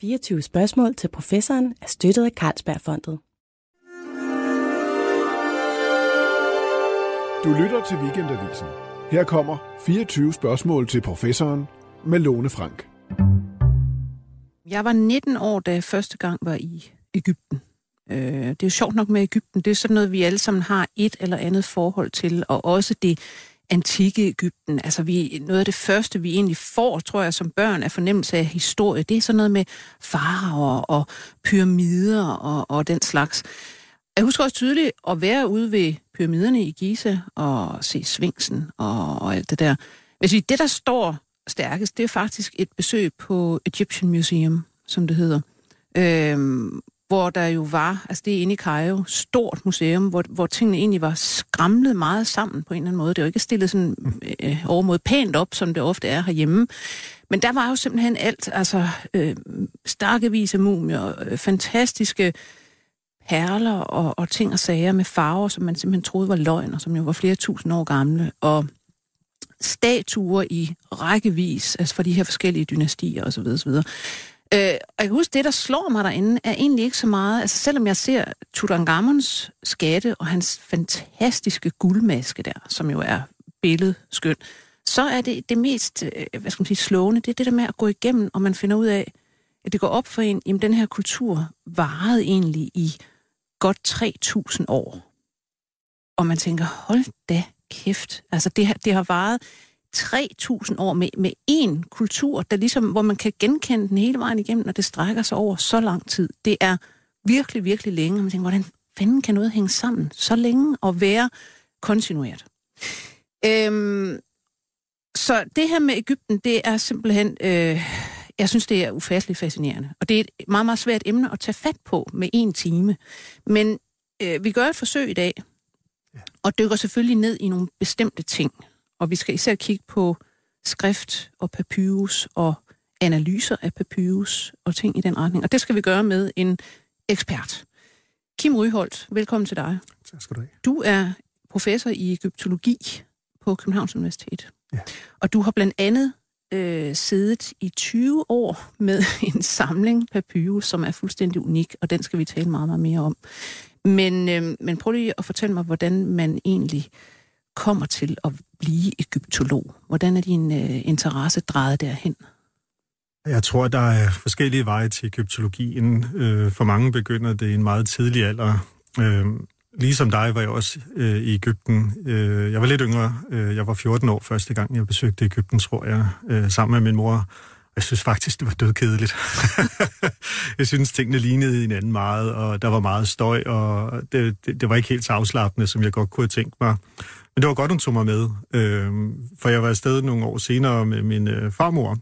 24 spørgsmål til professoren er støttet af Carlsbergfondet. Du lytter til Weekendavisen. Her kommer 24 spørgsmål til professoren med Lone Frank. Jeg var 19 år, da jeg første gang var i Ægypten. Øh, det er jo sjovt nok med Ægypten. Det er sådan noget, vi alle sammen har et eller andet forhold til, og også det antikke Ægypten. Altså vi, noget af det første, vi egentlig får, tror jeg, som børn af fornemmelse af historie, det er sådan noget med faraver og pyramider og, og den slags. Jeg husker også tydeligt at være ude ved pyramiderne i Giza og se Svingsen og, og alt det der. Hvis vi, det, der står stærkest, det er faktisk et besøg på Egyptian Museum, som det hedder. Øhm, hvor der jo var, altså det er inde i Cairo, stort museum, hvor, hvor tingene egentlig var skramlet meget sammen på en eller anden måde. Det var ikke stillet sådan øh, overmod pænt op, som det ofte er herhjemme. Men der var jo simpelthen alt, altså øh, stakkevis af mumier, øh, fantastiske perler og, og ting og sager med farver, som man simpelthen troede var løgn, og som jo var flere tusind år gamle, og statuer i rækkevis, altså for de her forskellige dynastier osv. osv. Øh, og jeg kan huske, det, der slår mig derinde, er egentlig ikke så meget... Altså, selvom jeg ser Tutankhamons skatte og hans fantastiske guldmaske der, som jo er billedskøn, så er det det mest, øh, hvad skal man sige, slående, det er det der med at gå igennem, og man finder ud af, at det går op for en, jamen den her kultur varede egentlig i godt 3.000 år. Og man tænker, hold da kæft. Altså, det, det har varet 3.000 år med, med én kultur, der ligesom, hvor man kan genkende den hele vejen igennem, og det strækker sig over så lang tid. Det er virkelig, virkelig længe. Og man tænker, hvordan fanden kan noget hænge sammen så længe og være kontinuert? Øhm, så det her med Ægypten, det er simpelthen, øh, jeg synes, det er ufatteligt fascinerende. Og det er et meget, meget svært emne at tage fat på med en time. Men øh, vi gør et forsøg i dag, og dykker selvfølgelig ned i nogle bestemte ting. Og vi skal især kigge på skrift og papyrus og analyser af papyrus og ting i den retning. Og det skal vi gøre med en ekspert. Kim Ryholt, velkommen til dig. Tak skal du have. Du er professor i egyptologi på Københavns Universitet. Ja. Og du har blandt andet øh, siddet i 20 år med en samling papyrus, som er fuldstændig unik, og den skal vi tale meget, meget mere om. Men, øh, men prøv lige at fortælle mig, hvordan man egentlig kommer til at blive egyptolog. Hvordan er din øh, interesse drejet derhen? Jeg tror, der er forskellige veje til egyptologien. Øh, for mange begynder det i en meget tidlig alder. Øh, ligesom dig var jeg også øh, i Ægypten. Øh, jeg var lidt yngre. Øh, jeg var 14 år første gang, jeg besøgte Ægypten, tror jeg, øh, sammen med min mor. Jeg synes faktisk, det var dødkedeligt. jeg synes, tingene lignede hinanden meget, og der var meget støj, og det, det, det var ikke helt så afslappende, som jeg godt kunne have tænkt mig. Men det var godt, hun tog mig med, øh, for jeg var afsted nogle år senere med min øh, farmor,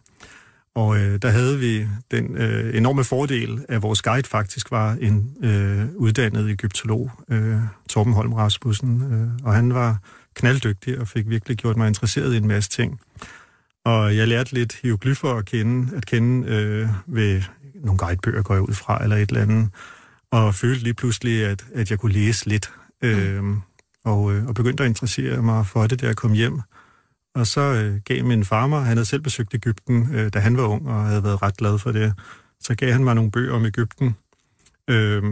og øh, der havde vi den øh, enorme fordel, at vores guide faktisk var en øh, uddannet egyptolog, øh, Torben Holm Rasmussen, øh, og han var knalddygtig og fik virkelig gjort mig interesseret i en masse ting. Og jeg lærte lidt hieroglyffer at kende, at kende øh, ved nogle guidebøger, går jeg ud fra, eller et eller andet, og følte lige pludselig, at, at jeg kunne læse lidt, øh, og, øh, og begyndte at interessere mig for det, da jeg kom hjem. Og så øh, gav min farmer, han havde selv besøgt Ægypten, øh, da han var ung, og havde været ret glad for det, så gav han mig nogle bøger om Ægypten. Øh,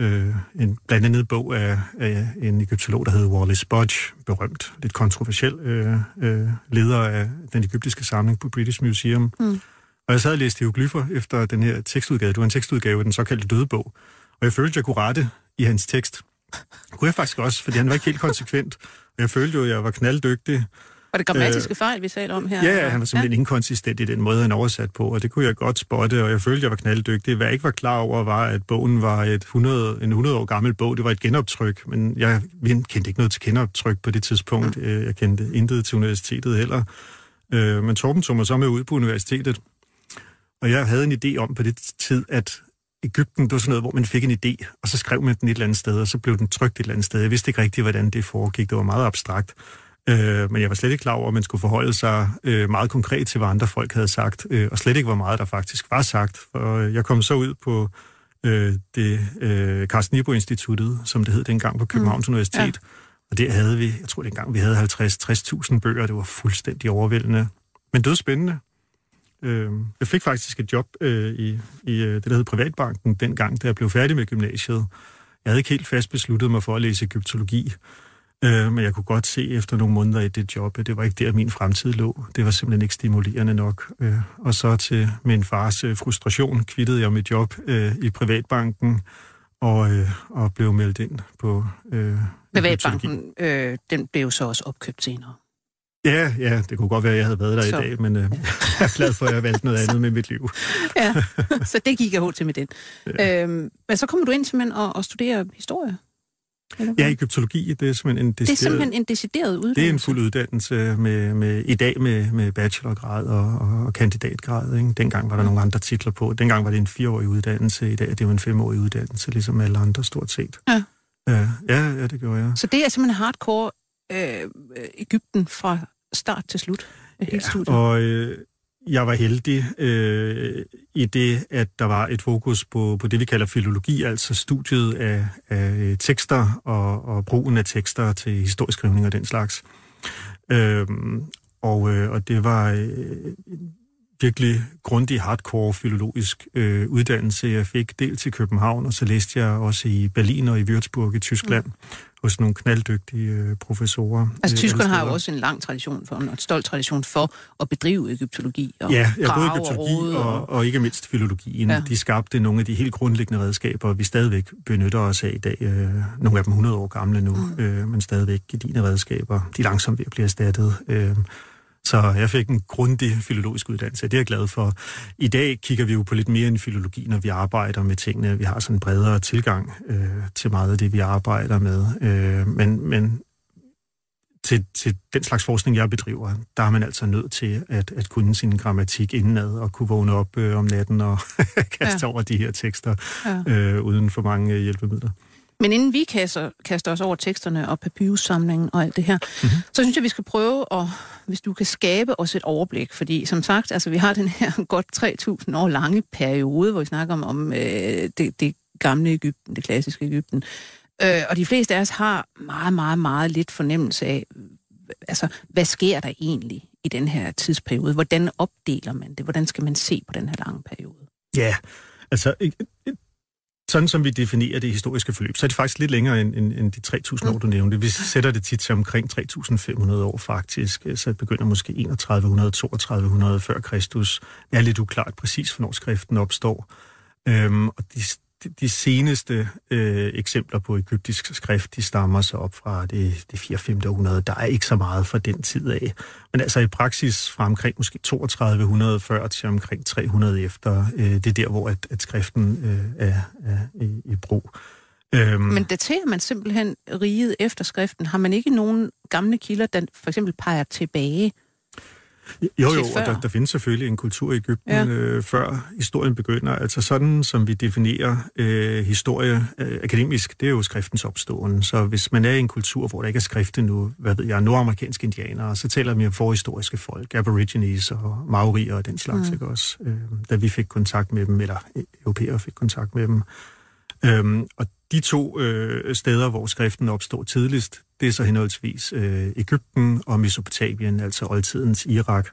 øh, en blandt andet bog af, af en egyptolog, der hed Wallace Budge, berømt, lidt kontroversiel øh, øh, leder af den egyptiske samling på British Museum. Mm. Og jeg sad og læste hieroglyffer efter den her tekstudgave. Det var en tekstudgave af den såkaldte dødebog. Og jeg følte, at jeg kunne rette i hans tekst. Det kunne jeg faktisk også, fordi han var ikke helt konsekvent. Jeg følte jo, at jeg var knalddygtig. Var det grammatiske øh, fejl, vi talte om her? Ja, ja, han var simpelthen ja. inkonsistent i den måde, han oversat på, og det kunne jeg godt spotte, og jeg følte, at jeg var knalddygtig. Hvad jeg ikke var klar over, var, at bogen var et 100, en 100 år gammel bog. Det var et genoptryk, men jeg kendte ikke noget til genoptryk på det tidspunkt. Mm. Jeg kendte intet til universitetet heller. Øh, men Torben tog mig så med ud på universitetet, og jeg havde en idé om på det tid, at Ægypten, det var sådan noget, hvor man fik en idé, og så skrev man den et eller andet sted, og så blev den trygt et eller andet sted. Jeg vidste ikke rigtigt, hvordan det foregik. Det var meget abstrakt. Øh, men jeg var slet ikke klar over, at man skulle forholde sig øh, meget konkret til, hvad andre folk havde sagt, øh, og slet ikke, hvor meget der faktisk var sagt. For øh, jeg kom så ud på øh, det øh, Carsten Nibro Instituttet, som det hed dengang på Københavns mm. Universitet, ja. og det havde vi, jeg tror dengang, vi havde 50-60.000 bøger, det var fuldstændig overvældende, men det var spændende. Øh, jeg fik faktisk et job øh, i, i øh, det, der hed Privatbanken, dengang, da jeg blev færdig med gymnasiet. Jeg havde ikke helt fast besluttet mig for at læse egyptologi, øh, men jeg kunne godt se efter nogle måneder i det job, at det var ikke der, min fremtid lå. Det var simpelthen ikke stimulerende nok. Øh, og så til min fars øh, frustration kvittede jeg mit job øh, i Privatbanken, og, øh, og blev meldt ind på øh, Privatbanken, øh, den blev så også opkøbt senere. Ja, ja, det kunne godt være, at jeg havde været der så. i dag, men øh, jeg er glad for, at jeg valgte noget andet med mit liv. ja, så det gik jeg til med den. Ja. Øhm, men så kommer du ind simpelthen og, og studerer historie? Ja, egyptologi, det er simpelthen en decideret... Det er simpelthen en decideret uddannelse? Det er en fuld uddannelse med, med, i dag med, med bachelorgrad og, og, og kandidatgrad. Ikke? Dengang var der mm. nogle andre titler på. Dengang var det en fireårig uddannelse, i dag er det jo en femårig uddannelse, ligesom alle andre stort set. Ja. Ja, ja, ja det gjorde jeg. Så det er simpelthen hardcore øh, Ægypten fra start til slut af hele ja, studiet? og øh, jeg var heldig øh, i det, at der var et fokus på, på det, vi kalder filologi, altså studiet af, af tekster og, og brugen af tekster til historisk skrivning og den slags. Øh, og, øh, og det var øh, virkelig grundig, hardcore filologisk øh, uddannelse, jeg fik dels i København, og så læste jeg også i Berlin og i Würzburg i Tyskland. Mm hos nogle knalddygtige øh, professorer. Altså øh, tyskerne har jo også en lang tradition for, en stolt tradition for at bedrive egyptologi og Ja, ja både egyptologi og, og, og ikke mindst filologien. Ja. De skabte nogle af de helt grundlæggende redskaber, vi stadigvæk benytter os af i dag. Øh, nogle af dem 100 år gamle nu, mm. men stadigvæk dine redskaber. De langsomt ved at blive erstattet. Så jeg fik en grundig filologisk uddannelse, det er jeg glad for. I dag kigger vi jo på lidt mere end filologi, når vi arbejder med tingene. Vi har sådan en bredere tilgang øh, til meget af det, vi arbejder med. Øh, men men til, til den slags forskning, jeg bedriver, der er man altså nødt til at, at kunne sin grammatik indenad og kunne vågne op øh, om natten og kaste ja. over de her tekster ja. øh, uden for mange hjælpemidler. Men inden vi kaster, kaster os over teksterne og papyrussamlingen og alt det her, mm-hmm. så synes jeg, vi skal prøve at, hvis du kan skabe os et overblik. Fordi som sagt, altså, vi har den her godt 3.000 år lange periode, hvor vi snakker om, om øh, det, det gamle Ægypten, det klassiske Ægypten. Øh, og de fleste af os har meget, meget, meget lidt fornemmelse af, altså, hvad sker der egentlig i den her tidsperiode? Hvordan opdeler man det? Hvordan skal man se på den her lange periode? Ja, altså sådan som vi definerer det historiske forløb, så er det faktisk lidt længere end, end, end de 3.000 år, du nævnte. Vi sætter det tit til omkring 3.500 år faktisk, øh, så det begynder måske 3100, 3200 før Kristus. Det er lidt uklart præcis, hvornår skriften opstår. Øhm, og de, de seneste øh, eksempler på egyptisk skrift, de stammer så op fra det, det 4. 5. århundrede. Der er ikke så meget fra den tid af. Men altså i praksis fra omkring måske 3200 før til omkring 300 efter, øh, det er der, hvor at, at skriften øh, er, er i, i brug. Øhm. Men daterer man simpelthen riget efter skriften? Har man ikke nogen gamle kilder, der for eksempel peger tilbage jo, jo, og der, der findes selvfølgelig en kultur i Ægypten, ja. øh, før historien begynder. Altså sådan, som vi definerer øh, historie øh, akademisk, det er jo skriftens opståen. Så hvis man er i en kultur, hvor der ikke er skrift nu, hvad ved jeg, nordamerikanske indianere, så taler vi om forhistoriske folk, aborigines og maorier og den slags, mm. ikke også? Øh, da vi fik kontakt med dem, eller europæere fik kontakt med dem. Øhm, og de to øh, steder, hvor skriften opstår tidligst, det er så henholdsvis øh, Ægypten og Mesopotamien, altså oldtidens Irak.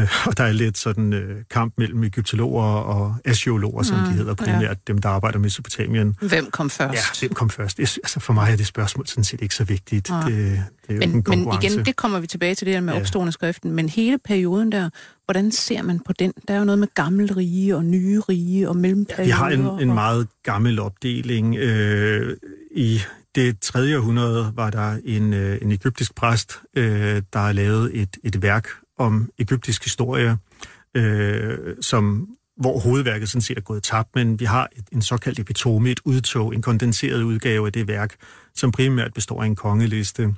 Øh, og der er lidt sådan øh, kamp mellem egyptologer og asiologer, som mm, de hedder primært, ja. dem der arbejder med Mesopotamien. Hvem kom først? Ja, hvem kom først? Altså for mig er det spørgsmål sådan set ikke så vigtigt. Ja. Det, det er men, en men igen, det kommer vi tilbage til det her med ja. opstående skriften, men hele perioden der, hvordan ser man på den? Der er jo noget med gammel rige og nye rige og mellemperioder. Ja, vi har en, en meget gammel opdeling. Øh, I det tredje århundrede var der en, øh, en egyptisk præst, øh, der har lavet et, et værk om egyptisk historie, øh, som, hvor hovedværket sådan set er gået tabt, men vi har et, en såkaldt epitome, et udtog, en kondenseret udgave af det værk, som primært består af en kongeliste.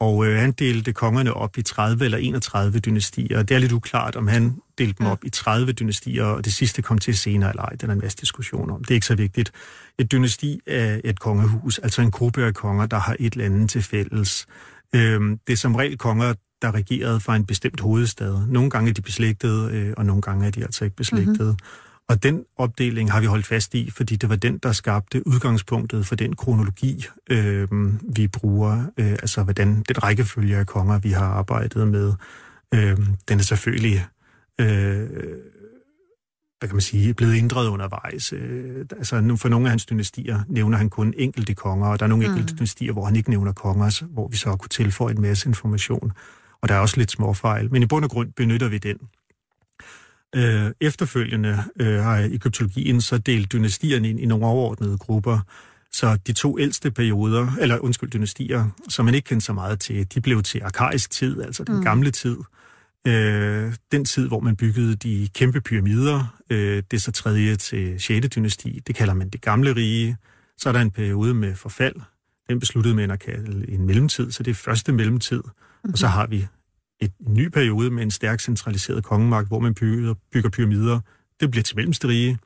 Og øh, han delte kongerne op i 30 eller 31 dynastier. Det er lidt uklart, om han delte dem op i 30 dynastier, og det sidste kom til senere eller ej. Den er en masse diskussion om. Det er ikke så vigtigt. Et dynasti er et kongehus, altså en gruppe af konger, der har et eller andet til fælles. Øh, det er som regel konger, der regerede fra en bestemt hovedstad. Nogle gange er de beslægtede, øh, og nogle gange er de altså ikke beslægtede. Mm-hmm. Og den opdeling har vi holdt fast i, fordi det var den, der skabte udgangspunktet for den kronologi, øh, vi bruger. Øh, altså, hvordan den rækkefølge af konger, vi har arbejdet med. Øh, den er selvfølgelig øh, hvad kan man sige, blevet ændret undervejs. Øh, altså, for nogle af hans dynastier nævner han kun enkelte konger, og der er nogle mm. enkelte dynastier, hvor han ikke nævner konger, hvor vi så kunne tilføje en masse information. Og der er også lidt småfejl, men i bund og grund benytter vi den. Øh, efterfølgende øh, har egyptologien så delt dynastierne ind i nogle overordnede grupper, så de to ældste perioder, eller undskyld, dynastier, som man ikke kendte så meget til, de blev til arkaisk tid, altså den mm. gamle tid, Øh, den tid, hvor man byggede de kæmpe pyramider, øh, det er så tredje til 6. dynasti, det kalder man det gamle rige. Så er der en periode med forfald, den besluttede man at kalde en mellemtid, så det er første mellemtid. Mm-hmm. Og så har vi et, en ny periode med en stærk centraliseret kongemagt, hvor man bygger, bygger pyramider. Det bliver til mellemste rige.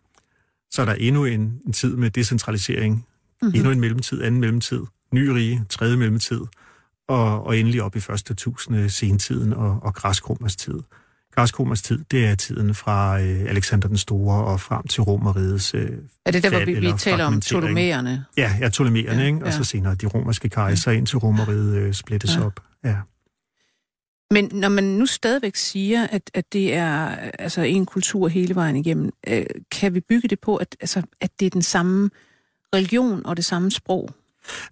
Så er der endnu en, en tid med decentralisering, mm-hmm. endnu en mellemtid, anden mellemtid, ny rige, tredje mellemtid og, og endelig op i første tusinde sentiden og, og græskromers tid. Græskromers tid, det er tiden fra øh, Alexander den Store og frem til Romerrigets øh, Er det der, hvor vi, vi taler om Ptolemæerne? Ja, ja, Ptolemæerne, ja, ikke? og ja. så senere de romerske kejser, ja. indtil Romeriet øh, splittes ja. op. Ja. Men når man nu stadigvæk siger, at, at det er altså en kultur hele vejen igennem, øh, kan vi bygge det på, at, altså, at det er den samme religion og det samme sprog?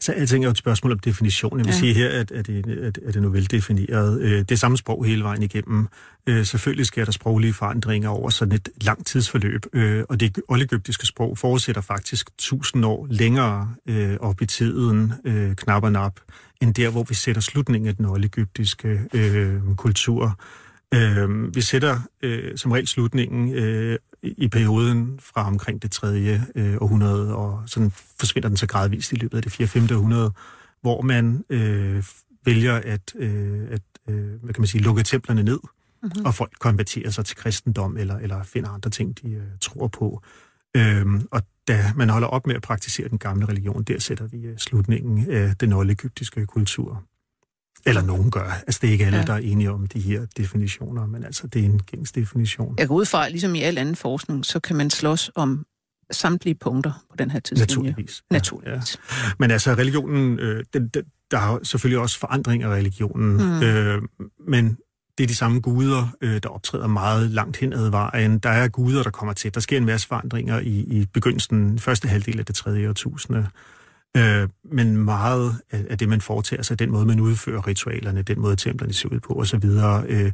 Så alting er jo et spørgsmål om definition. Jeg vil ja. sige her, at, at, det, at, at det nu veldefineret. Øh, det er samme sprog hele vejen igennem. Øh, selvfølgelig sker der sproglige forandringer over sådan et langt tidsforløb, øh, og det oldegyptiske sprog forudsætter faktisk tusind år længere op i tiden, knap og nap, end der, hvor vi sætter slutningen af den oldegyptiske øh, kultur. Øh, vi sætter øh, som regel slutningen øh, i perioden fra omkring det tredje øh, århundrede, og sådan forsvinder den så gradvist i løbet af det 4. 5. århundrede, hvor man øh, vælger at, øh, at øh, hvad kan man sige, lukke templerne ned, mm-hmm. og folk konverterer sig til kristendom, eller, eller finder andre ting, de øh, tror på. Øhm, og da man holder op med at praktisere den gamle religion, der sætter vi øh, slutningen af den oldegyptiske kultur. Eller nogen gør. Altså, det er ikke alle, ja. der er enige om de her definitioner, men altså, det er en gængs definition. Jeg går ud fra, ligesom i al anden forskning, så kan man slås om samtlige punkter på den her tidslinje. Naturligvis. Naturligvis. Ja, ja. Men altså, religionen, øh, den, den, der er selvfølgelig også forandring af religionen, mm. øh, men det er de samme guder, øh, der optræder meget langt hen ad vejen. Der er guder, der kommer til. Der sker en masse forandringer i, i begyndelsen, første halvdel af det tredje årtusinde. Øh, men meget af, af det, man foretager sig, den måde, man udfører ritualerne, den måde, templerne ser ud på osv., øh,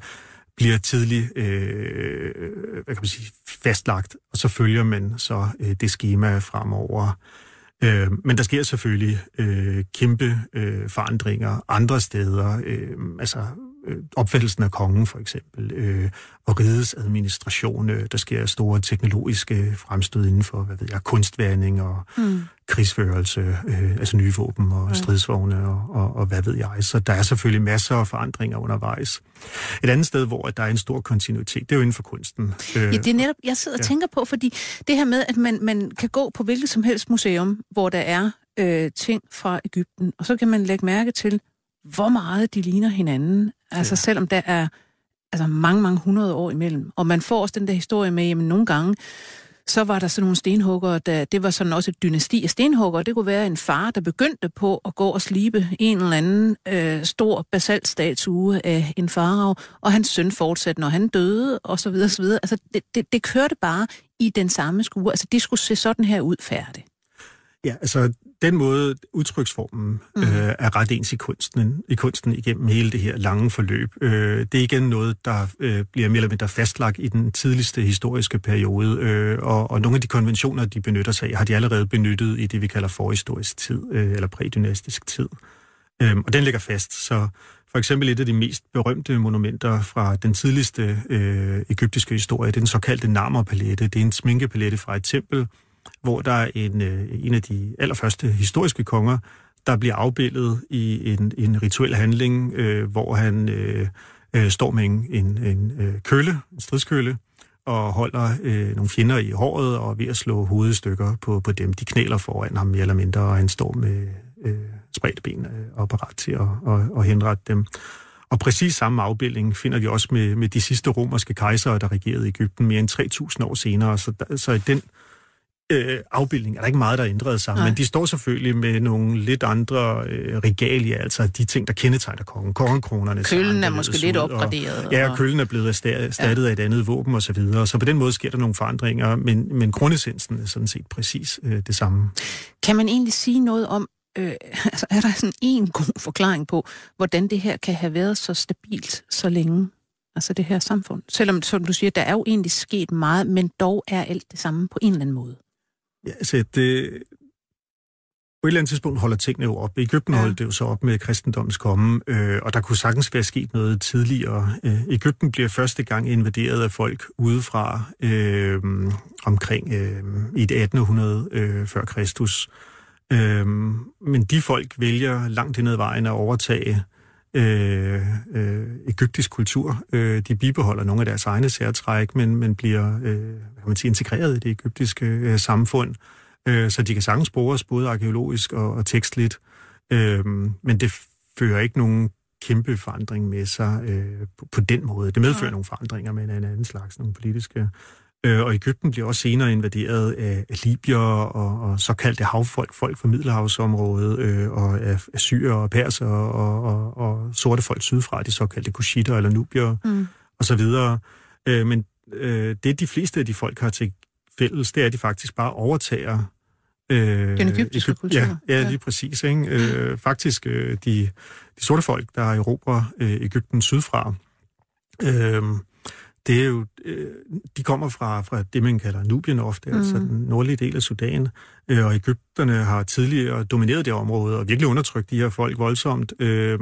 bliver tidligt øh, hvad kan man sige, fastlagt, og så følger man så øh, det schema fremover. Øh, men der sker selvfølgelig øh, kæmpe øh, forandringer andre steder. Øh, altså opfattelsen af kongen for eksempel, øh, og rigets administration. Øh, der sker store teknologiske fremstød inden for, hvad ved jeg, kunstværning og mm. krigsførelse, øh, altså nye våben og stridsvogne og, og, og hvad ved jeg. Så der er selvfølgelig masser af forandringer undervejs. Et andet sted, hvor der er en stor kontinuitet, det er jo inden for kunsten. Øh, ja, det er netop, jeg sidder og ja. tænker på, fordi det her med, at man, man kan gå på hvilket som helst museum, hvor der er øh, ting fra Ægypten, og så kan man lægge mærke til, hvor meget de ligner hinanden. Altså ja. selvom der er altså, mange, mange hundrede år imellem. Og man får også den der historie med, at nogle gange, så var der sådan nogle stenhugger, der, det var sådan også et dynasti af stenhugger. Det kunne være en far, der begyndte på at gå og slibe en eller anden øh, stor basaltstatue af en farao, og hans søn fortsatte, når han døde, og så videre, så videre. Altså, det, det, det kørte bare i den samme skue. Altså, det skulle se sådan her ud færdigt. Ja, altså den måde, udtryksformen mm. øh, er ret ens i kunsten, i kunsten igennem hele det her lange forløb. Øh, det er igen noget, der øh, bliver mere eller mindre fastlagt i den tidligste historiske periode, øh, og, og nogle af de konventioner, de benytter sig af, har de allerede benyttet i det, vi kalder forhistorisk tid, øh, eller prædynastisk tid. Øh, og den ligger fast, så for eksempel et af de mest berømte monumenter fra den tidligste øh, egyptiske historie, det er den såkaldte Narmer-palette. Det er en sminkepalette fra et tempel, hvor der er en, øh, en af de allerførste historiske konger, der bliver afbildet i en, en rituel handling, øh, hvor han øh, øh, står med en, en, en øh, kølle, en stridskølle, og holder øh, nogle fjender i håret og er ved at slå hovedstykker på, på dem. De knæler foran ham mere eller mindre, og han står med øh, spredte ben øh, og parat til at, at, og henrette dem. Og præcis samme afbildning finder vi også med, med de sidste romerske kejsere, der regerede i Ægypten mere end 3.000 år senere. Så, så i den øh, afbildninger er der ikke meget, der er ændret sammen, Nej. men de står selvfølgelig med nogle lidt andre øh, regalier, altså de ting, der kendetegner kongen. Kongenkronerne. Køllen er måske lidt opgraderet. Og, ja, og køllen er blevet erstattet ja. af et andet våben og så videre. Så på den måde sker der nogle forandringer, men, men grundessensen er sådan set præcis øh, det samme. Kan man egentlig sige noget om, øh, altså er der sådan en god forklaring på, hvordan det her kan have været så stabilt så længe? Altså det her samfund. Selvom, som du siger, der er jo egentlig sket meget, men dog er alt det samme på en eller anden måde. Ja, altså det, på et eller andet tidspunkt holder tingene jo op. I Ægypten ja. holdt det jo så op med kristendommens komme, øh, og der kunne sagtens være sket noget tidligere. Øh, Ægypten bliver første gang invaderet af folk udefra øh, omkring øh, i det 1800 øh, før Kristus. Øh, men de folk vælger langt ind ad vejen at overtage øh, øh, egyptisk kultur. Øh, de bibeholder nogle af deres egne særtræk, men, men bliver øh, kan man sige, integreret i det egyptiske øh, samfund, øh, så de kan sagtens spores både arkeologisk og, og tekstligt. Øh, men det fører ikke nogen kæmpe forandring med sig øh, på, på den måde. Det medfører ja. nogle forandringer, men en anden slags, nogle politiske Øh, og Ægypten bliver også senere invaderet af, Libyer og, og såkaldte havfolk, folk fra Middelhavsområdet, øh, og af, af syre og perser og, og, og sorte folk sydfra, de såkaldte kushitter eller nubier mm. og så videre. Øh, men øh, det de fleste af de folk har til fælles, det er, at de faktisk bare overtager Øh, Den egyptiske Egypt, kultur. Ja, ja, lige præcis. Ikke? Øh, faktisk, øh, de, de sorte folk, der erobrer øh, Ægypten sydfra, øh, det er jo, øh, de kommer fra, fra det, man kalder Nubien ofte, mm. altså den nordlige del af Sudan, øh, og Ægypterne har tidligere domineret det område og virkelig undertrykt de her folk voldsomt. Øh,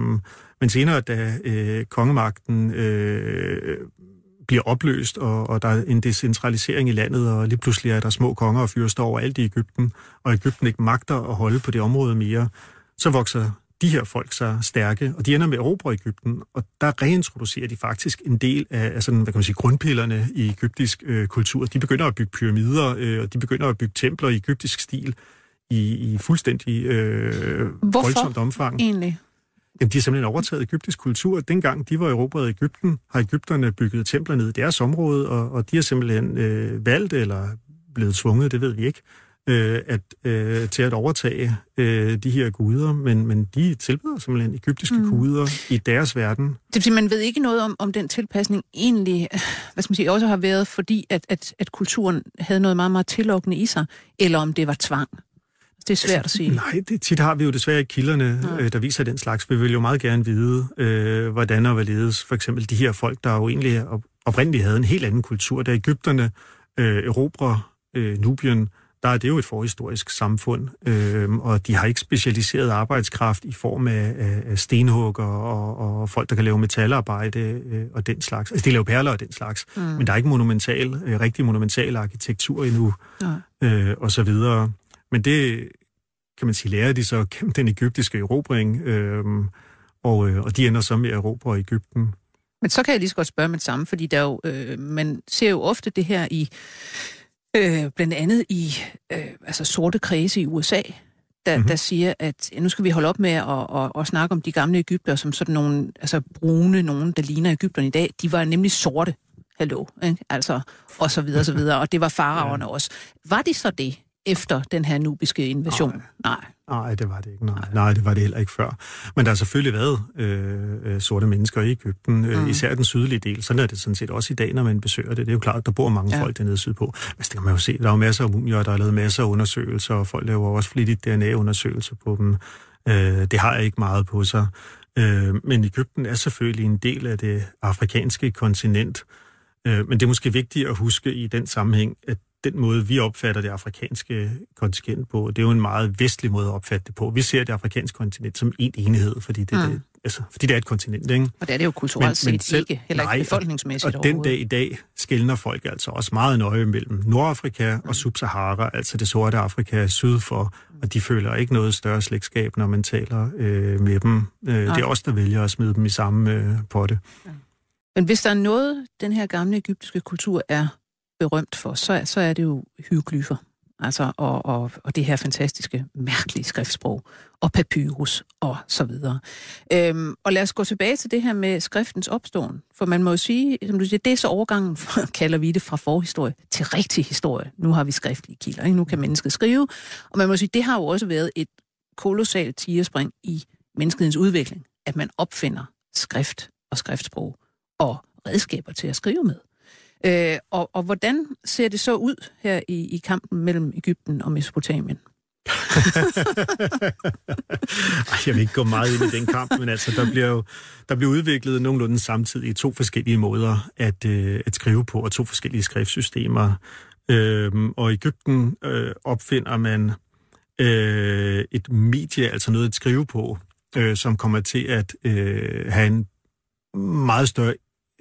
men senere, da øh, kongemagten øh, bliver opløst, og, og der er en decentralisering i landet, og lige pludselig er der små konger og fyrster over alt i Ægypten, og Ægypten ikke magter at holde på det område mere, så vokser de her folk så stærke, og de ender med at erobre Ægypten, og der reintroducerer de faktisk en del af, af sådan, hvad kan man sige, grundpillerne i egyptisk øh, kultur. De begynder at bygge pyramider, øh, og de begynder at bygge templer i egyptisk stil i, i fuldstændig øh, voldsomt omfang. egentlig? Jamen, de har simpelthen overtaget egyptisk kultur. Dengang de var i Ægypten, har Ægypterne bygget templer ned i deres område, og, og de har simpelthen øh, valgt, eller blevet tvunget, det ved vi ikke, øh, at, øh, til at overtage øh, de her guder, men, men de tilbyder simpelthen egyptiske mm. guder i deres verden. Det vil sige, man ved ikke noget om, om den tilpasning egentlig, hvad skal man sige, også har været, fordi at, at, at kulturen havde noget meget, meget tillokkende i sig, eller om det var tvang. Det er svært at sige. Nej, det, tit har vi jo desværre ikke kilderne, ja. øh, der viser den slags. Vi vil jo meget gerne vide, øh, hvordan og hvorledes for eksempel de her folk, der jo egentlig oprindeligt havde en helt anden kultur, da Ægypterne øh, erobrer øh, Nubien, der er det jo et forhistorisk samfund, øh, og de har ikke specialiseret arbejdskraft i form af, af stenhugger og, og folk, der kan lave metalarbejde øh, og den slags. Altså, de laver perler og den slags, mm. men der er ikke monumental, øh, rigtig monumental arkitektur endnu, ja. øh, og så videre. Men det, kan man sige, lærer de så gennem den egyptiske erobring, øh, og, øh, og de ender så med at erobre Ægypten. Men så kan jeg lige så godt spørge med det samme, fordi der jo, øh, man ser jo ofte det her i øh, blandt andet i øh, altså sorte kredse i USA, der, mm-hmm. der siger, at ja, nu skal vi holde op med at, at, at snakke om de gamle Ægypter som sådan nogle altså brune, nogen, der ligner Ægypterne i dag. De var nemlig sorte. Hallo, ikke? Altså, og så videre, og så videre. Og det var faraerne ja. også. Var de så det? Efter den her nubiske invasion? Nej. Nej. Nej, det var det ikke. Nej. Nej, det var det heller ikke før. Men der har selvfølgelig været øh, øh, sorte mennesker i Ægypten, øh, mm. især den sydlige del. Sådan er det sådan set også i dag, når man besøger det. Det er jo klart, at der bor mange ja. folk dernede sydpå. Men det kan man jo se. Der er jo masser af mumier, der har lavet masser af undersøgelser, og folk laver også flittigt DNA-undersøgelser på dem. Øh, det har jeg ikke meget på sig. Øh, men Ægypten er selvfølgelig en del af det afrikanske kontinent. Øh, men det er måske vigtigt at huske i den sammenhæng, at den måde, vi opfatter det afrikanske kontinent på, det er jo en meget vestlig måde at opfatte det på. Vi ser det afrikanske kontinent som en enhed, fordi det, mm. det, altså, fordi det er et kontinent, ikke? Og det er det jo kulturelt men, set men selv, ikke, heller nej, ikke befolkningsmæssigt Og den dag i dag skældner folk altså også meget nøje mellem Nordafrika mm. og Sub-Sahara, altså det sorte Afrika syd for, og de føler ikke noget større slægtskab, når man taler øh, med dem. Øh, det er os, der vælger at smide dem i samme øh, potte. Ja. Men hvis der er noget, den her gamle egyptiske kultur er berømt for, så, så er det jo hieroglyfer. altså, og, og, og det her fantastiske, mærkelige skriftsprog, og papyrus, og så videre. Øhm, og lad os gå tilbage til det her med skriftens opståen, for man må jo sige, som du siger, det er så overgangen, kalder vi det, fra forhistorie til rigtig historie. Nu har vi skriftlige kilder, ikke? nu kan mennesket skrive, og man må sige, det har jo også været et kolossalt tigerspring i menneskets udvikling, at man opfinder skrift og skriftsprog og redskaber til at skrive med. Øh, og, og hvordan ser det så ud her i, i kampen mellem Ægypten og Mesopotamien? jeg vil ikke gå meget ind i den kamp, men altså, der bliver jo der bliver udviklet nogenlunde samtidig to forskellige måder at, øh, at skrive på, og to forskellige skriftsystemer. Øhm, og i Ægypten øh, opfinder man øh, et medie, altså noget at skrive på, øh, som kommer til at øh, have en meget større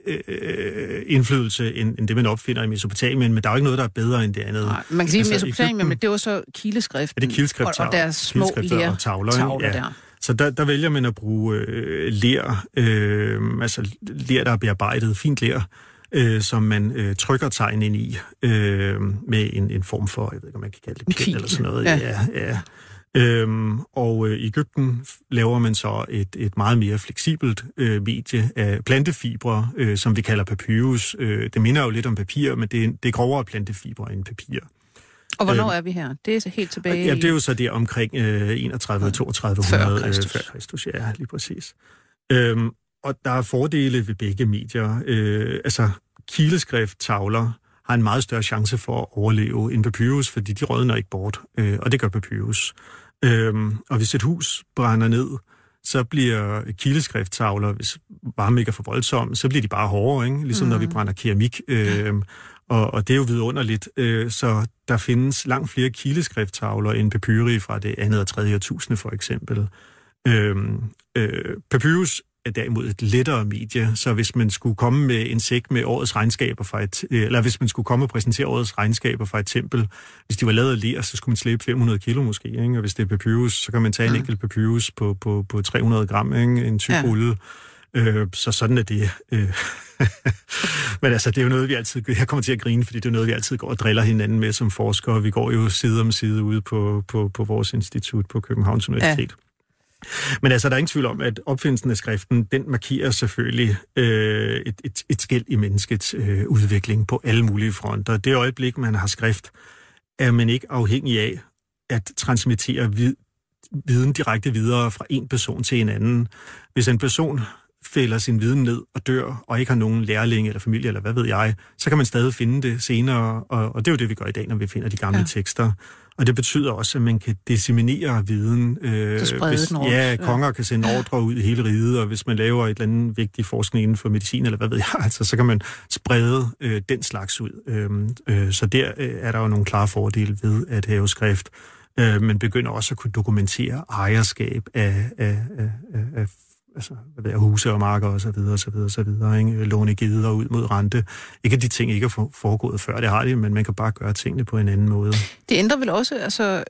øh, indflydelse, end, end det, man opfinder i Mesopotamien, men der er jo ikke noget, der er bedre end det andet. Nej, man kan sige, altså, Mesopotamien, men det var så kileskriften, ja, det kileskrift, og, og deres små og tavler, tavler ja. der. Så der, der vælger man at bruge øh, ler, øh, altså ler, der er bearbejdet, fint ler, øh, som man øh, trykker tegn ind i, øh, med en, en form for, jeg ved ikke, om man kan kalde det pind eller sådan noget. Ja. Ja, ja. Øhm, og øh, i Ægypten laver man så et, et meget mere fleksibelt øh, medie af plantefibre, øh, som vi kalder papyrus. Øh, det minder jo lidt om papir, men det er, det er grovere plantefibre end papir. Og hvornår øh, er vi her? Det er så helt tilbage Ja, det er jo så der omkring øh, 31 3200 før Kristus. Øh, før Kristus. Ja, lige præcis. Øhm, og der er fordele ved begge medier. Øh, altså, kileskrift, tavler, har en meget større chance for at overleve end papyrus, fordi de rådner ikke bort, øh, og det gør papyrus. Øhm, og hvis et hus brænder ned, så bliver kildeskrifttavler, hvis varme ikke er for voldsom, så bliver de bare hårdere, ikke? ligesom mm. når vi mhm. brænder keramik. Øhm, og, og det er jo vidunderligt. Øh, så der findes langt flere kildeskrifttavler end papyri fra det andet og tredje årtusinde for eksempel. Øhm, øh, papyrus derimod et lettere medie, så hvis man skulle komme med en sæk med årets regnskaber fra et, eller hvis man skulle komme og præsentere årets regnskaber fra et tempel, hvis de var lavet af ler, så skulle man slæbe 500 kilo måske, ikke? og hvis det er papyrus, så kan man tage en enkelt papyrus på, på, på 300 gram, ikke? en tyk ja. rulle. Øh, så sådan er det. Øh. Men altså, det er jo noget, vi altid... Jeg kommer til at grine, fordi det er noget, vi altid går og driller hinanden med som forskere. Vi går jo side om side ude på, på, på vores institut på Københavns Universitet. Ja. Men altså, der er ingen tvivl om, at opfindelsen af skriften, den markerer selvfølgelig øh, et, et, et skæld i menneskets øh, udvikling på alle mulige fronter. Det øjeblik, man har skrift, er man ikke afhængig af at transmittere vid, viden direkte videre fra en person til en anden. Hvis en person fælder sin viden ned og dør, og ikke har nogen lærling eller familie, eller hvad ved jeg, så kan man stadig finde det senere, og, og det er jo det, vi gør i dag, når vi finder de gamle ja. tekster. Og det betyder også, at man kan disseminere viden. Øh, hvis, den ja, konger kan sende ordre ud i hele riget, og hvis man laver et eller andet vigtigt forskning inden for medicin, eller hvad ved jeg, altså, så kan man sprede øh, den slags ud. Øh, øh, så der øh, er der jo nogle klare fordele ved at have skrift. Øh, men begynder også at kunne dokumentere ejerskab af, af, af, af altså, hvad ved jeg, huse og marker og så videre, og så videre, og så videre, ikke? låne gider ud mod rente. Ikke at de ting ikke er foregået før, det har de, men man kan bare gøre tingene på en anden måde. Det ændrer vel også, altså,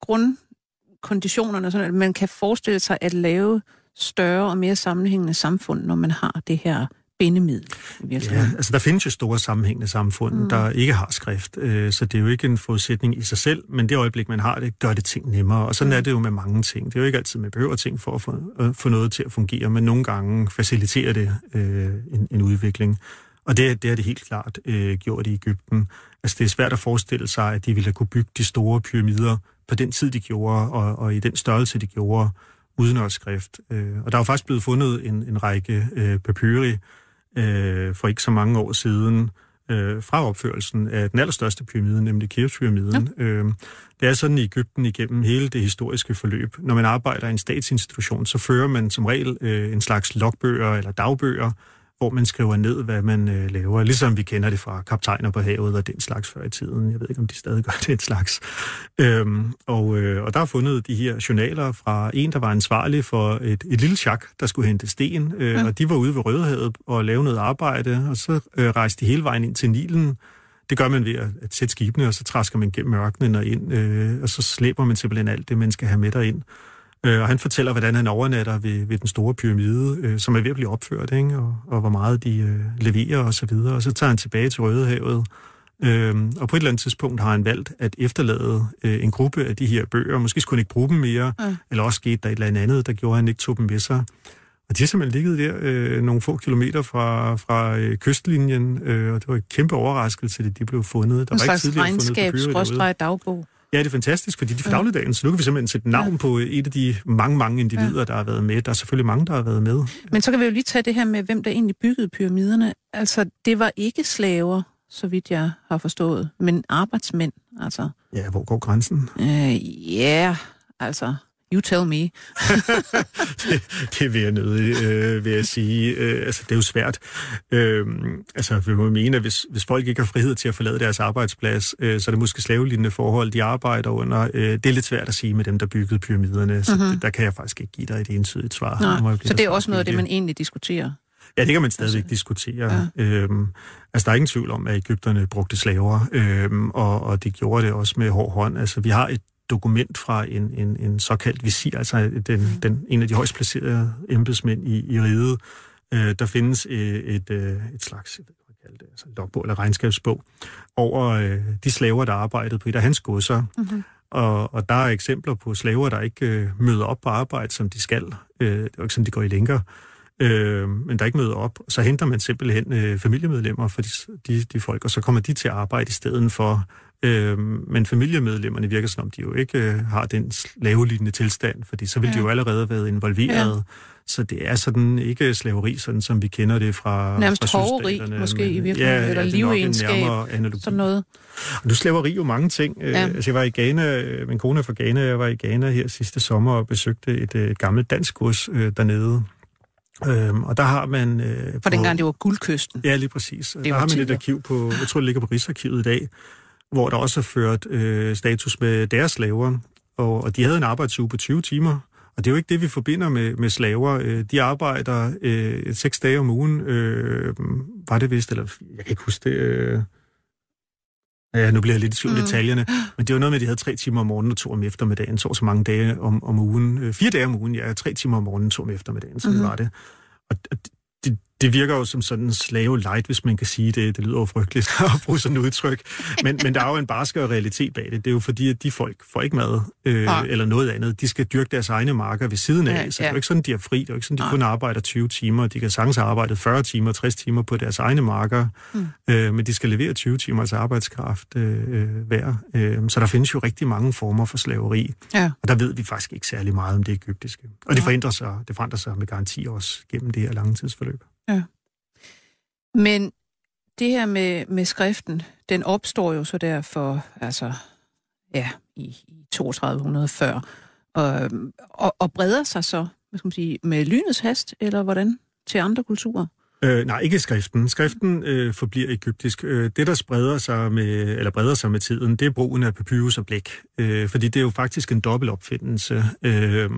grundkonditionerne, sådan at man kan forestille sig at lave større og mere sammenhængende samfund, når man har det her bindemiddel. Ja, altså der findes jo store sammenhængende samfund, mm. der ikke har skrift, øh, så det er jo ikke en forudsætning i sig selv, men det øjeblik, man har det, gør det ting nemmere, og sådan mm. er det jo med mange ting. Det er jo ikke altid, man behøver ting for at få, at få noget til at fungere, men nogle gange faciliterer det øh, en, en udvikling. Og det, det har det helt klart øh, gjort i Ægypten. Altså det er svært at forestille sig, at de ville kunne bygge de store pyramider på den tid, de gjorde, og, og i den størrelse, de gjorde, uden at skrift. Øh, og der er jo faktisk blevet fundet en, en række øh, papyri, øh, for ikke så mange år siden øh, fra opførelsen af den allerstørste pyramide, nemlig Keops-pyramiden. Ja. Øh, det er sådan i Ægypten igennem hele det historiske forløb. Når man arbejder i en statsinstitution, så fører man som regel øh, en slags logbøger eller dagbøger, hvor man skriver ned, hvad man øh, laver. Ligesom vi kender det fra kaptajner på havet og den slags før i tiden. Jeg ved ikke, om de stadig gør det et slags. Øhm, og, øh, og der er fundet de her journaler fra en, der var ansvarlig for et, et lille chak, der skulle hente sten. Øh, ja. Og de var ude ved Rødehavet og lave noget arbejde, og så øh, rejste de hele vejen ind til Nilen. Det gør man ved at, at sætte skibene, og så træsker man gennem ørkenen og ind, øh, og så slæber man simpelthen alt det, man skal have med derind. Øh, og han fortæller, hvordan han overnatter ved, ved den store pyramide, øh, som er ved at blive opført, ikke? Og, og hvor meget de øh, leverer og så videre. Og så tager han tilbage til Rødehavet Øhm, og på et eller andet tidspunkt har han valgt at efterlade øh, en gruppe af de her bøger. Måske skulle han ikke bruge dem mere, ja. eller også skete der et eller andet, der gjorde, at han ikke tog dem med sig. Og de har simpelthen ligget der øh, nogle få kilometer fra, fra øh, kystlinjen, øh, og det var en kæmpe overraskelse, at de blev fundet. Der en var slags ikke regnskab, dagbog. Ja, det er fantastisk, fordi de for dagligdagen, så nu kan vi simpelthen sætte navn ja. på et af de mange, mange individer, ja. der har været med. Der er selvfølgelig mange, der har været med. Men så kan vi jo lige tage det her med, hvem der egentlig byggede pyramiderne. Altså, det var ikke slaver, så vidt jeg har forstået, men arbejdsmænd, altså. Ja, hvor går grænsen? Øh, ja, yeah, altså, You tell me. det, det vil jeg nødig, øh, vil jeg sige. Øh, altså, det er jo svært. Øh, altså, vi må mene, at hvis, hvis folk ikke har frihed til at forlade deres arbejdsplads, øh, så er det måske slavelignende forhold, de arbejder under. Øh, det er lidt svært at sige med dem, der byggede pyramiderne, så mm-hmm. der kan jeg faktisk ikke give dig et entydigt svar. Nej, så det er også noget af det, man egentlig diskuterer? Ja, det kan man stadigvæk altså, diskutere. Ja. Øhm, altså, der er ingen tvivl om, at Ægypterne brugte slaver, øhm, og, og de gjorde det også med hård hånd. Altså, vi har et dokument fra en, en, en såkaldt visir, altså den, mm. den, en af de højst placerede embedsmænd i, i riget. Øh, der findes et, et, øh, et slags det, altså logbog eller regnskabsbog over øh, de slaver, der arbejdede på et af hans godser. Mm-hmm. Og, og der er eksempler på slaver, der ikke øh, møder op på arbejde, som de skal. Øh, det er ikke sådan, de går i lænker. Øh, men der ikke møder op. Så henter man simpelthen øh, familiemedlemmer for de, de, de folk, og så kommer de til at arbejde i stedet for Øh, men familiemedlemmerne virker som om, de jo ikke øh, har den slavelignende tilstand, fordi så vil ja. de jo allerede have været involveret. Ja. Så det er sådan ikke slaveri, sådan som vi kender det fra Nærmest fra hoveri, måske men, i virkeligheden, ja, eller ja, livegenskab, sådan noget. Og nu slaveri jo mange ting. Øh, ja. Altså, jeg var i Ghana, øh, min kone er fra Ghana, jeg var i Ghana her sidste sommer og besøgte et, et gammelt dansk gods øh, dernede. Øhm, og der har man... Øh, For dengang det var guldkysten. Ja, lige præcis. Det der har man et arkiv på, jeg tror det ligger på Rigsarkivet i dag, hvor der også er ført øh, status med deres slaver, og, og de havde en arbejdsuge på 20 timer. Og det er jo ikke det, vi forbinder med, med slaver. Øh, de arbejder øh, seks dage om ugen, øh, var det vist, eller jeg kan ikke huske det... Øh, Ja, nu bliver jeg lidt i tvivl mm. detaljerne, men det var noget med, at de havde tre timer om morgenen og to om eftermiddagen, to så mange dage om, om ugen. Øh, fire dage om ugen, ja, tre timer om morgenen, to om eftermiddagen, sådan mm. var det. Og det virker jo som sådan en slave light, hvis man kan sige det. Det lyder jo frygteligt at bruge sådan et udtryk. Men, men der er jo en barskere realitet bag det. Det er jo fordi, at de folk får ikke mad øh, ja. eller noget andet. De skal dyrke deres egne marker ved siden af. Ja, så det er jo ikke sådan, de er fri. Det er jo ikke sådan, de ja. kun arbejder 20 timer. De kan sagtens arbejde 40 timer, 60 timer på deres egne marker. Mm. Øh, men de skal levere 20 timers arbejdskraft øh, øh, hver. Øh, så der findes jo rigtig mange former for slaveri. Ja. Og der ved vi faktisk ikke særlig meget om det egyptiske. Og det forandrer sig, det forandrer sig med garanti også gennem det her lange tidsforløb. Ja. Men det her med, med skriften, den opstår jo så der for, altså, ja, i, i 3200 før, og, og, og breder sig så, hvad skal man sige, med lynets hast, eller hvordan, til andre kulturer? Øh, nej, ikke skriften. Skriften øh, forbliver egyptisk. Øh, det, der spreder sig med, eller breder sig med tiden, det er brugen af papyrus og blæk. Øh, fordi det er jo faktisk en dobbelt opfindelse. Øh,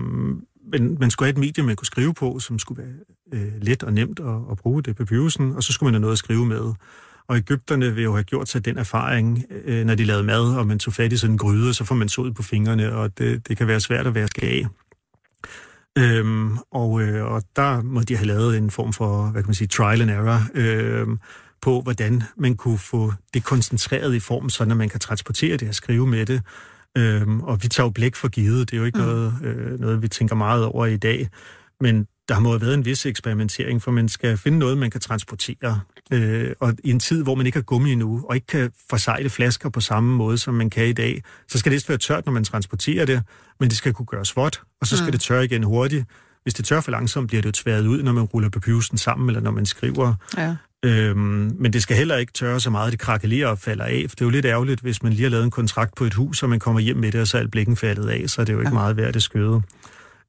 men man skulle have et medie, man kunne skrive på, som skulle være øh, let og nemt at, at bruge det på pyrusen, og så skulle man have noget at skrive med. Og Ægypterne vil jo have gjort sig den erfaring, øh, når de lavede mad, og man tog fat i sådan en gryde, så får man sod på fingrene, og det, det kan være svært at være af. Øhm, og, øh, og der må de have lavet en form for, hvad kan man sige, trial and error, øh, på hvordan man kunne få det koncentreret i form, så man kan transportere det og skrive med det. Øhm, og vi tager jo blæk for givet. Det er jo ikke mm. noget, øh, noget, vi tænker meget over i dag. Men der må have været en vis eksperimentering, for man skal finde noget, man kan transportere. Øh, og i en tid, hvor man ikke har gummi endnu, og ikke kan forsejle flasker på samme måde, som man kan i dag, så skal det være tørt, når man transporterer det, men det skal kunne gøres vådt, og så skal mm. det tørre igen hurtigt. Hvis det tør for langsomt, bliver det jo tværet ud, når man ruller papyrusen sammen, eller når man skriver. Ja. Øhm, men det skal heller ikke tørre så meget, at det krakelerer og falder af, for det er jo lidt ærgerligt, hvis man lige har lavet en kontrakt på et hus, og man kommer hjem med det, og så er alt blikken faldet af, så er det jo ikke ja. meget værd, det skøde.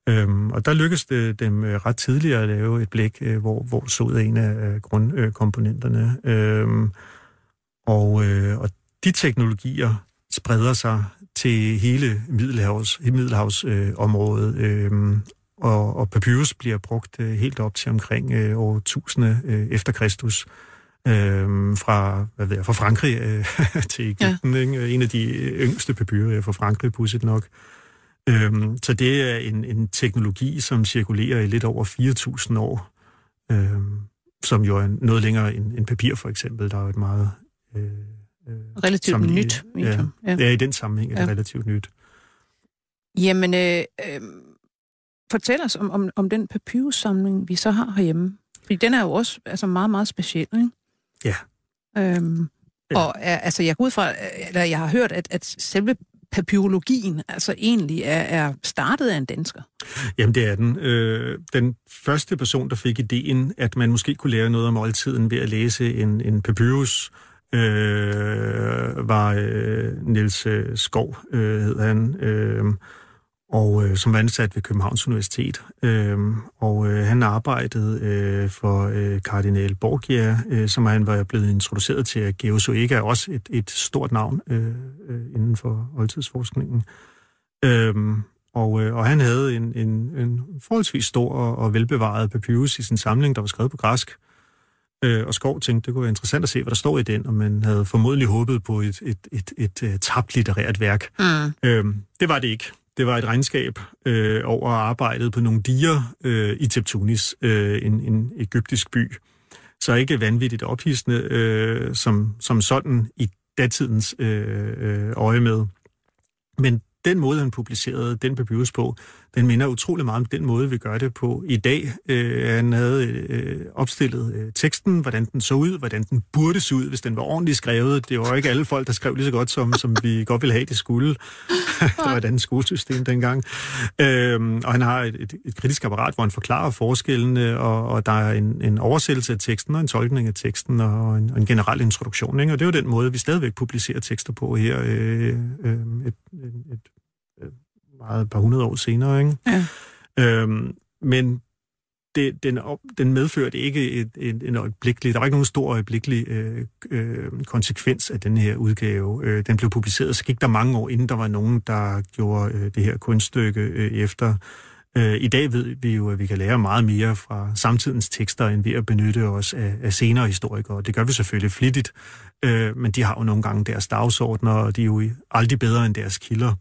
Øhm, og der lykkedes det dem øh, ret tidligt at lave et blik, øh, hvor, hvor sod er en af grundkomponenterne. Øhm, og, øh, og de teknologier spreder sig til hele Middelhavs, Middelhavsområdet, øh, øh, og, og papyrus bliver brugt øh, helt op til omkring øh, år 1000 øh, efter Kristus. Øh, fra, hvad ved jeg, fra Frankrig øh, til Ægypten. Ja. Ikke? En af de yngste papyrer fra Frankrig, pudsigt nok. Øh, så det er en, en teknologi, som cirkulerer i lidt over 4.000 år, øh, som jo er noget længere end, end papir for eksempel. Der er jo et meget øh, Øh, relativt nyt. Ja, ja. ja, i den sammenhæng er det ja. relativt nyt. Jamen, øh, øh, fortæl os om, om, om den papyrussamling, vi så har herhjemme. Fordi den er jo også altså meget, meget speciel, ikke? Ja. Øhm, ja. Og altså, jeg går ud fra, eller jeg har hørt, at, at selve papyrologien altså egentlig er, er startet af en dansker. Jamen det er den. Øh, den første person, der fik ideen, at man måske kunne lære noget om oldtiden ved at læse en, en papyrus, øh, var øh, Niels øh, Skov, øh, hed han. Øh, og øh, som var ansat ved Københavns Universitet. Øh, og øh, han arbejdede øh, for øh, kardinal Borgia, øh, som han var blevet introduceret til, at Geo Zoega er også et, et stort navn øh, øh, inden for oldtidsforskningen. Øh, og, øh, og han havde en, en, en forholdsvis stor og, og velbevaret papyrus i sin samling, der var skrevet på græsk. Øh, og Skov tænkte, det kunne være interessant at se, hvad der står i den, og man havde formodentlig håbet på et, et, et, et, et tabt litterært værk. Mm. Øh, det var det ikke. Det var et regnskab øh, over arbejdet på nogle diger øh, i Teptunis, øh, en, en egyptisk by. Så ikke vanvittigt ophidsende øh, som, som sådan i datidens øh, øh, øje med. Men den måde, han publicerede den papyrus på, den minder utrolig meget om den måde, vi gør det på i dag. Øh, han havde øh, opstillet øh, teksten, hvordan den så ud, hvordan den burde se ud, hvis den var ordentligt skrevet. Det var ikke alle folk, der skrev lige så godt, som, som vi godt ville have, det skulle. det var et andet skolesystem dengang. Øh, og han har et, et, et kritisk apparat, hvor han forklarer forskellene, og, og der er en, en oversættelse af teksten, og en tolkning af teksten, og en, og en generel introduktion. Ikke? Og det er jo den måde, vi stadigvæk publicerer tekster på her. Øh, øh, et, et, et meget et par hundrede år senere. Ikke? Ja. Øhm, men det, den, op, den medførte ikke et, et, en øjeblikkelig, der var ikke nogen stor øjeblikkelig øh, øh, konsekvens af den her udgave. Øh, den blev publiceret, så gik der mange år, inden der var nogen, der gjorde øh, det her kunststykke øh, efter. Øh, I dag ved vi jo, at vi kan lære meget mere fra samtidens tekster, end ved at benytte os af, af senere historikere. Det gør vi selvfølgelig flittigt, øh, men de har jo nogle gange deres dagsordner, og de er jo aldrig bedre end deres kilder.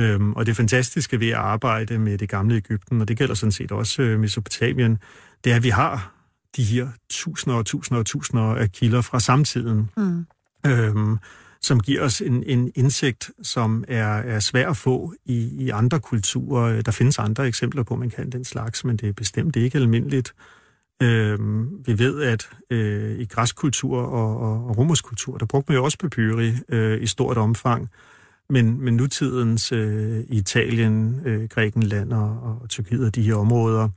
Øhm, og det fantastiske ved at arbejde med det gamle Ægypten, og det gælder sådan set også øh, Mesopotamien, det er, at vi har de her tusinder og tusinder og tusinder af kilder fra samtiden, mm. øhm, som giver os en, en indsigt, som er, er svær at få i, i andre kulturer. Der findes andre eksempler på, at man kan den slags, men det er bestemt ikke almindeligt. Øhm, vi ved, at øh, i græskultur og, og, og romersk kultur, der brugte man jo også papyri øh, i stort omfang. Men, men nutidens øh, Italien, øh, Grækenland og, og Tyrkiet og de her områder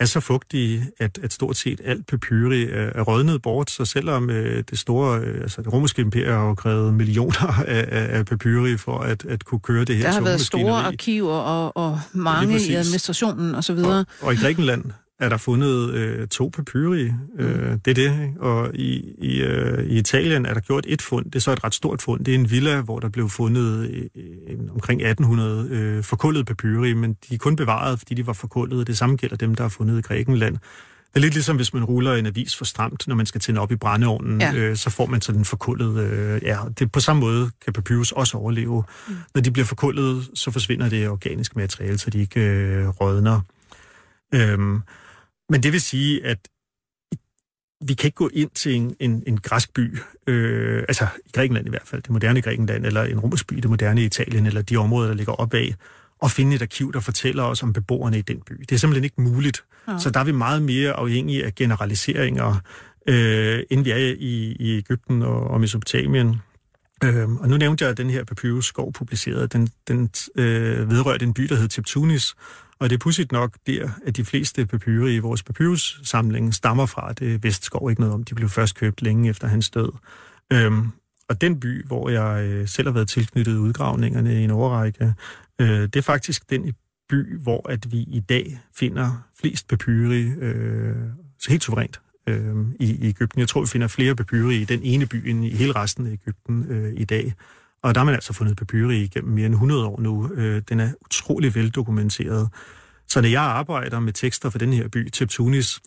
er så fugtige, at, at stort set alt papyri er, er rådnet bort. Så selvom øh, det store, øh, altså det romerske imperium har krævet millioner af, af, af papyri for at, at kunne køre det her Der har været store arkiver og, og mange i administrationen osv. Og, og i Grækenland er der fundet øh, to papyri. Øh, mm. Det er det. Og i, i, øh, i Italien er der gjort et fund. Det er så et ret stort fund. Det er en villa, hvor der blev fundet øh, omkring 1800 øh, forkullede papyri, men de er kun bevaret, fordi de var forkullede. Det samme gælder dem, der er fundet i Grækenland. Det er lidt ligesom, hvis man ruller en avis for stramt, når man skal tænde op i brændeovnen, ja. øh, så får man sådan en forkullet... Øh, ja, det, på samme måde kan papyrus også overleve. Mm. Når de bliver forkullet, så forsvinder det organiske materiale, så de ikke øh, rådner. Øhm, men det vil sige, at vi kan ikke gå ind til en, en, en græsk by, øh, altså i Grækenland i hvert fald, det moderne Grækenland, eller en romersk by, det moderne Italien, eller de områder, der ligger opad, og finde et arkiv, der fortæller os om beboerne i den by. Det er simpelthen ikke muligt. Ja. Så der er vi meget mere afhængige af generaliseringer, øh, end vi er i, i Ægypten og, og Mesopotamien. Øh, og nu nævnte jeg, at den her papyrus skov publicerede, den, den øh, vedrørte en by, der hed Teptunis, og det er pudsigt nok der, at de fleste papyri i vores papyrussamling stammer fra. Det Vestskov ikke noget om. De blev først købt længe efter hans død. Øhm, og den by, hvor jeg øh, selv har været tilknyttet udgravningerne i en overrække, øh, det er faktisk den by, hvor at vi i dag finder flest papyri øh, helt suverænt øh, i, i Ægypten. Jeg tror, vi finder flere papyri i den ene by end i hele resten af Ægypten øh, i dag. Og der har man altså fundet papyri igennem mere end 100 år nu. Øh, den er utrolig veldokumenteret. Så når jeg arbejder med tekster for den her by, Teptunis,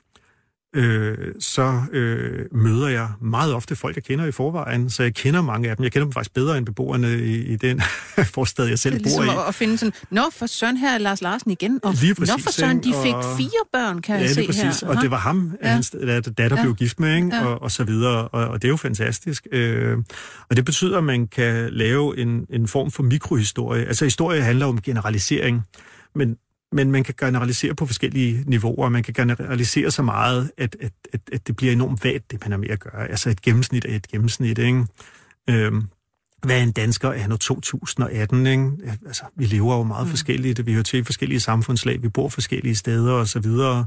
øh, så øh, møder jeg meget ofte folk, jeg kender i forvejen, så jeg kender mange af dem. Jeg kender dem faktisk bedre end beboerne i, i den forstad, jeg selv Det er ligesom bor i. at, at finde sådan, nå for søn her er Lars Larsen igen, og Lige præcis, nå for søn, de fik Og- fire børn, kan Ja, jeg se præcis. her. Og det var ham, Ja. hans datter, ja. blev gift med, ikke? Ja. Og, og så videre. Og, og det er jo fantastisk. Øh, og det betyder, at man kan lave en, en form for mikrohistorie. Altså historie handler om generalisering, men, men man kan generalisere på forskellige niveauer. Man kan generalisere så meget, at, at, at, at det bliver enormt vagt, det man har med at gøre. Altså et gennemsnit er et gennemsnit, ikke? Øh, hvad er en dansker er nu 2018, ikke? Altså, vi lever jo meget mm. forskelligt, vi hører til forskellige samfundslag, vi bor forskellige steder og så videre.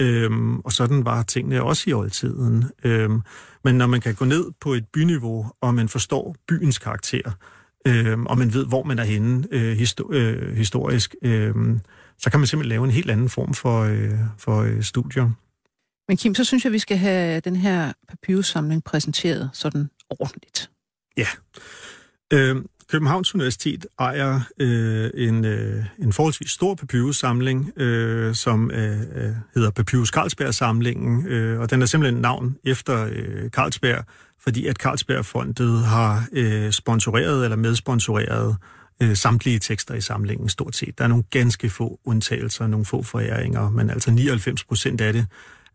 Øhm, og sådan var tingene også i oldtiden. Øhm, men når man kan gå ned på et byniveau, og man forstår byens karakter, øhm, og man ved, hvor man er henne øh, histo- øh, historisk, øh, så kan man simpelthen lave en helt anden form for, øh, for øh, studier. Men Kim, så synes jeg, vi skal have den her papyrussamling præsenteret sådan ordentligt. Øh, Københavns Universitet ejer øh, en, øh, en forholdsvis stor papyrussamling, øh, som øh, øh, hedder Papyrus Carlsberg-samlingen, øh, og den er simpelthen navn efter øh, Carlsberg, fordi at Carlsbergfondet har øh, sponsoreret eller medsponsoreret øh, samtlige tekster i samlingen stort set. Der er nogle ganske få undtagelser, nogle få foræringer, men altså 99 procent af det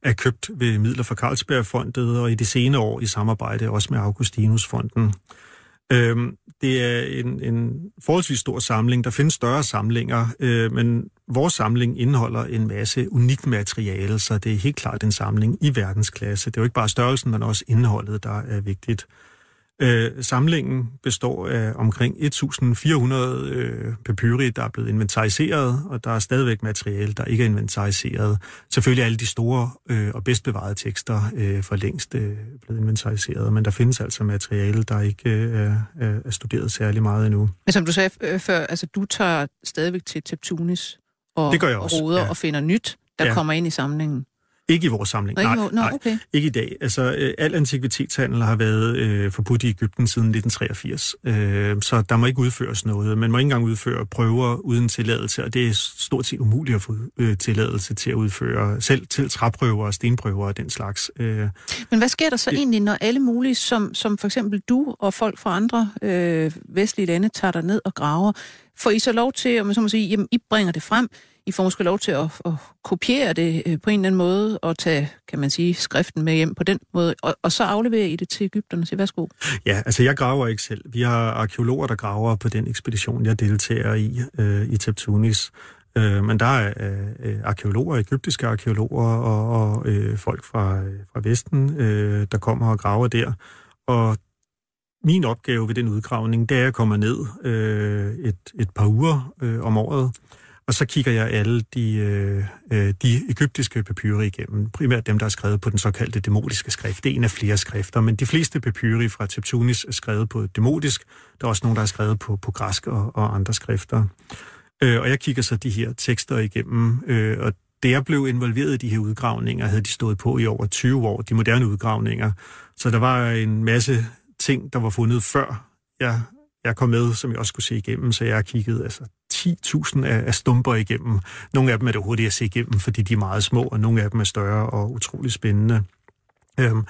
er købt ved midler fra Carlsbergfondet, og i de senere år i samarbejde også med Augustinusfonden. Øhm, det er en, en forholdsvis stor samling. Der findes større samlinger, øh, men vores samling indeholder en masse unikt materiale, så det er helt klart en samling i verdensklasse. Det er jo ikke bare størrelsen, men også indholdet, der er vigtigt. Øh, samlingen består af omkring 1.400 øh, papyri, der er blevet inventariseret, og der er stadigvæk materiale, der ikke er inventariseret. Selvfølgelig er alle de store øh, og bedst bevarede tekster øh, for længst øh, blevet inventariseret, men der findes altså materiale, der ikke øh, er, er studeret særlig meget endnu. Men som du sagde øh, før, altså du tager stadigvæk til Teptunis og, Det gør jeg og også, roder ja. og finder nyt, der Ja. kommer ind i samlingen. Ikke i vores samling. Nej, Nå, nej, okay. ikke i dag. Altså, øh, al antikvitetshandel har været øh, forbudt i Ægypten siden 1983, øh, så der må ikke udføres noget. Man må ikke engang udføre prøver uden tilladelse, og det er stort set umuligt at få øh, tilladelse til at udføre selv til træprøver og stenprøver og den slags. Øh, Men hvad sker der så Det- egentlig, når alle mulige, som, som for eksempel du og folk fra andre øh, vestlige lande, tager der ned og graver? Får I så lov til, om man så må sige, jamen, I bringer det frem, I får måske lov til at, at kopiere det øh, på en eller anden måde, og tage, kan man sige, skriften med hjem på den måde, og, og så afleverer I det til Ægypterne og siger, værsgo. Ja, altså jeg graver ikke selv. Vi har arkeologer, der graver på den ekspedition, jeg deltager i, øh, i Teptunis. Øh, men der er øh, arkeologer, egyptiske arkeologer og, og øh, folk fra, øh, fra Vesten, øh, der kommer og graver der. Og min opgave ved den udgravning, det er at komme ned øh, et, et par uger øh, om året, og så kigger jeg alle de, øh, øh de egyptiske papyrer igennem, primært dem, der er skrevet på den såkaldte demotiske skrift. Det er en af flere skrifter, men de fleste papyri fra Teptunis er skrevet på demotisk. Der er også nogle, der er skrevet på, på græsk og, og andre skrifter. Øh, og jeg kigger så de her tekster igennem, øh, og da jeg blev involveret i de her udgravninger, havde de stået på i over 20 år, de moderne udgravninger. Så der var en masse ting, der var fundet før jeg, jeg kom med, som jeg også skulle se igennem, så jeg har kigget altså 10.000 af, af stumper igennem. Nogle af dem er det hurtigt at se igennem, fordi de er meget små, og nogle af dem er større og utrolig spændende. Øhm,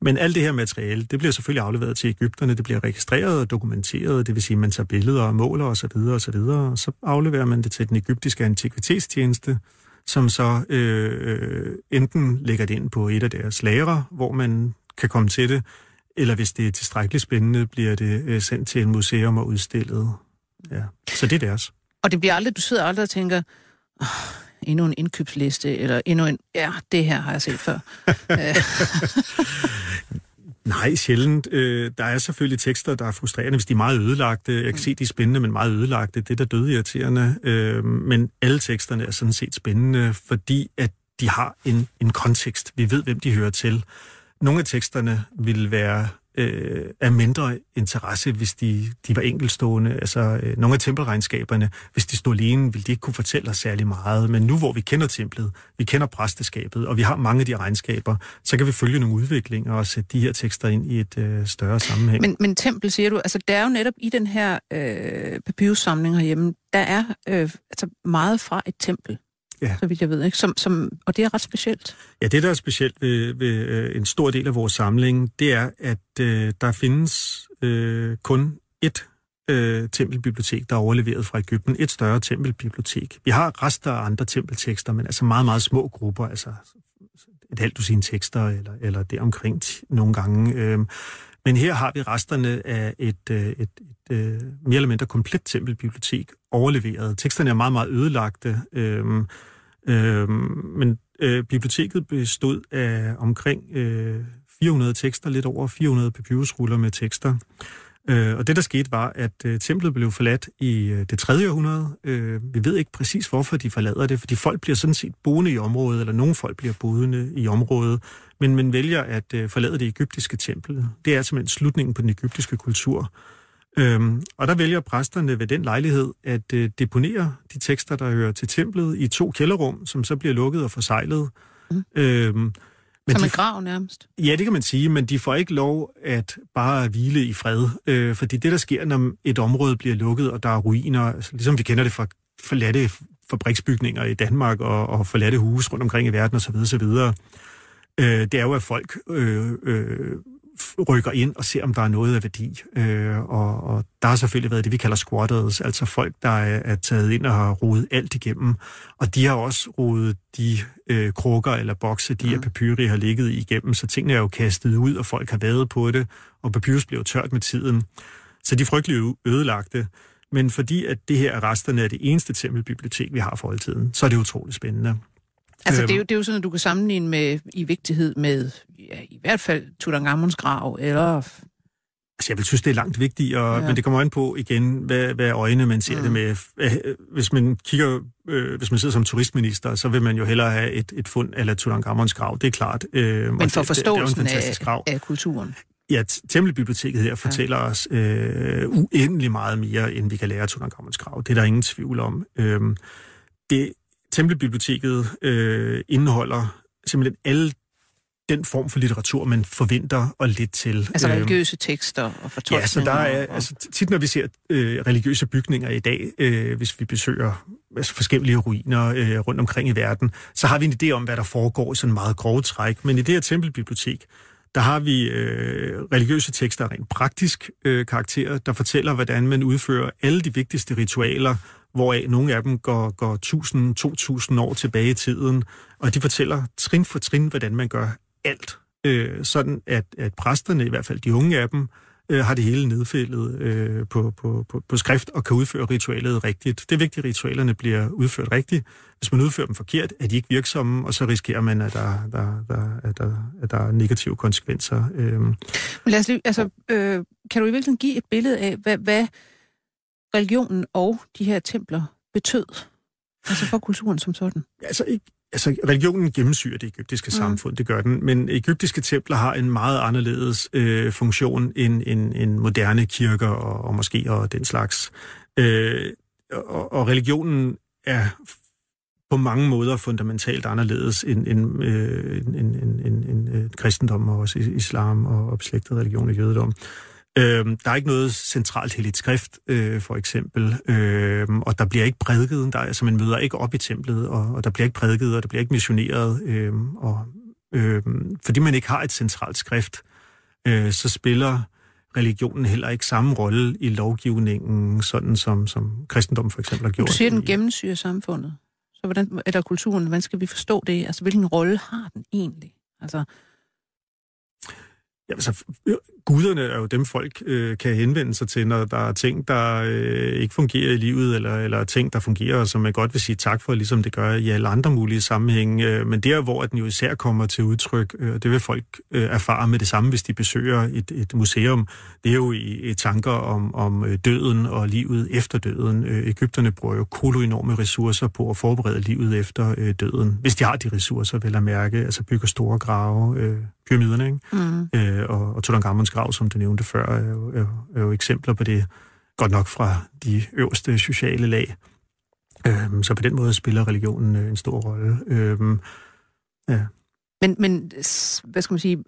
men alt det her materiale, det bliver selvfølgelig afleveret til Ægypterne, det bliver registreret og dokumenteret, det vil sige, at man tager billeder og måler osv. Og så, videre, og så afleverer man det til den egyptiske antikvitetstjeneste, som så øh, øh, enten lægger det ind på et af deres lagre, hvor man kan komme til det, eller hvis det er tilstrækkeligt spændende, bliver det øh, sendt til en museum og udstillet. Ja. Så det er deres. Og det bliver aldrig, du sidder aldrig og tænker, oh, endnu en indkøbsliste, eller endnu en, ja, det her har jeg set før. Nej, sjældent. Øh, der er selvfølgelig tekster, der er frustrerende, hvis de er meget ødelagte. Jeg kan se, de er spændende, men meget ødelagte. Det er da døde irriterende. Øh, men alle teksterne er sådan set spændende, fordi at de har en, en kontekst. Vi ved, hvem de hører til. Nogle af teksterne ville være øh, af mindre interesse, hvis de, de var enkelstående. Altså, øh, nogle af tempelregnskaberne, hvis de stod alene, ville de ikke kunne fortælle os særlig meget. Men nu, hvor vi kender templet, vi kender præsteskabet, og vi har mange af de regnskaber, så kan vi følge nogle udviklinger og sætte de her tekster ind i et øh, større sammenhæng. men, men tempel, siger du, altså der er jo netop i den her øh, papyrussamling herhjemme, der er øh, altså meget fra et tempel ja. så vidt jeg ved. Ikke? Som, som, og det er ret specielt. Ja, det der er specielt ved, ved øh, en stor del af vores samling, det er, at øh, der findes øh, kun et øh, tempelbibliotek, der er overleveret fra Ægypten. Et større tempelbibliotek. Vi har rester af andre tempeltekster, men altså meget, meget små grupper, altså et halvt dusin tekster, eller, eller det omkring nogle gange. Øh, men her har vi resterne af et, øh, et, et, et øh, mere eller mindre komplet tempelbibliotek overleveret. Teksterne er meget, meget ødelagte, øhm, Øh, men øh, biblioteket bestod af omkring øh, 400 tekster, lidt over 400 papyrusruller med tekster. Øh, og det, der skete, var, at øh, templet blev forladt i øh, det 3. århundrede. Øh, vi ved ikke præcis, hvorfor de forlader det, fordi folk bliver sådan set boende i området, eller nogle folk bliver boende i området, men man vælger at øh, forlade det egyptiske tempel. Det er simpelthen slutningen på den egyptiske kultur. Øhm, og der vælger præsterne ved den lejlighed at øh, deponere de tekster, der hører til templet, i to kælderrum, som så bliver lukket og forsejlet. Mm. Øhm, men Som en grav nærmest? Ja, det kan man sige, men de får ikke lov at bare hvile i fred. Øh, fordi det, der sker, når et område bliver lukket, og der er ruiner, altså, ligesom vi kender det fra forladte fabriksbygninger i Danmark og, og forladte huse rundt omkring i verden osv., osv., øh, det er jo, at folk øh, øh, rykker ind og ser, om der er noget af værdi. Øh, og, og der har selvfølgelig været det, vi kalder squatters, altså folk, der er, er taget ind og har rodet alt igennem. Og de har også rodet de øh, krukker eller bokse, de mm. her papyri har ligget igennem, så tingene er jo kastet ud, og folk har været på det, og papyrus bliver tørt med tiden. Så de er frygtelig ødelagte. Men fordi at det her resterne er det eneste tempelbibliotek, vi har for oldtiden, så er det utroligt spændende. Altså, det er, jo, det er jo sådan, at du kan sammenligne med, i vigtighed med, ja, i hvert fald Tutankhamons grav, eller... Altså, jeg vil synes, det er langt vigtigere, ja. men det kommer an på igen, hvad, hvad øjne man ser mm. det med. Hvis man kigger, øh, hvis man sidder som turistminister, så vil man jo hellere have et, et fund eller Tutankhamons grav, det er klart. Øh, men for forståelsen det, det af, af kulturen? Ja, Tempelbiblioteket her fortæller ja. os øh, uendelig meget mere, end vi kan lære af Tutankhamons grav. Det er der ingen tvivl om. Øh, det, Tempelbiblioteket øh, indeholder simpelthen alle den form for litteratur, man forventer og lidt til. Altså øhm, religiøse tekster og fortolkninger? Ja, så der er, og... altså, tit når vi ser øh, religiøse bygninger i dag, øh, hvis vi besøger altså, forskellige ruiner øh, rundt omkring i verden, så har vi en idé om, hvad der foregår i sådan meget grove træk. Men i det her tempelbibliotek, der har vi øh, religiøse tekster af rent praktisk øh, karakter, der fortæller, hvordan man udfører alle de vigtigste ritualer hvoraf nogle af dem går, går 1000-2000 år tilbage i tiden, og de fortæller trin for trin, hvordan man gør alt. Øh, sådan at, at præsterne, i hvert fald de unge af dem, øh, har det hele nedfældet øh, på, på, på, på skrift og kan udføre ritualet rigtigt. Det er vigtigt, at ritualerne bliver udført rigtigt. Hvis man udfører dem forkert, er de ikke virksomme, og så risikerer man, at der, der, der, at der, at der er negative konsekvenser. Øh. Lad os lige, altså, øh, kan du i virkeligheden give et billede af, hvad, hvad religionen og de her templer betød? Altså for kulturen som sådan? Altså, ikke, altså religionen gennemsyrer det egyptiske mm. samfund, det gør den, men egyptiske templer har en meget anderledes øh, funktion end, end, end moderne kirker og, og måske og den slags. Øh, og, og religionen er på mange måder fundamentalt anderledes end, end, øh, end, end, end, end, end øh, kristendom og også islam og, beslægtet religion og jødedom. Øh, Øh, der er ikke noget centralt helligt skrift, øh, for eksempel, øh, og der bliver ikke prædiket, der, altså man møder ikke op i templet, og, og der bliver ikke prædiket, og der bliver ikke missioneret, øh, og øh, fordi man ikke har et centralt skrift, øh, så spiller religionen heller ikke samme rolle i lovgivningen, sådan som, som kristendom for eksempel har gjort. Du siger, den gennemsyrer samfundet. Så hvordan, eller kulturen, hvordan skal vi forstå det? Altså, hvilken rolle har den egentlig? Altså, Ja, altså, øh, guderne er jo dem, folk øh, kan henvende sig til, når der er ting, der øh, ikke fungerer i livet, eller, eller ting, der fungerer, som man godt vil sige tak for, ligesom det gør i alle andre mulige sammenhænge. Øh, men der, hvor den jo især kommer til udtryk, øh, det vil folk øh, erfare med det samme, hvis de besøger et, et museum, det er jo i, i tanker om, om øh, døden og livet efter døden. Øh, Ægypterne bruger jo koloenorme ressourcer på at forberede livet efter øh, døden, hvis de har de ressourcer, vel at mærke, altså bygger store grave, øh, pyramiderne, ikke? Mm. Øh, og, og Tutankhamons grav, som du nævnte før, er jo, er, jo, er jo eksempler på det, godt nok fra de øverste sociale lag. Øh, så på den måde spiller religionen øh, en stor rolle. Øh, ja. Men, men, hvad skal man sige,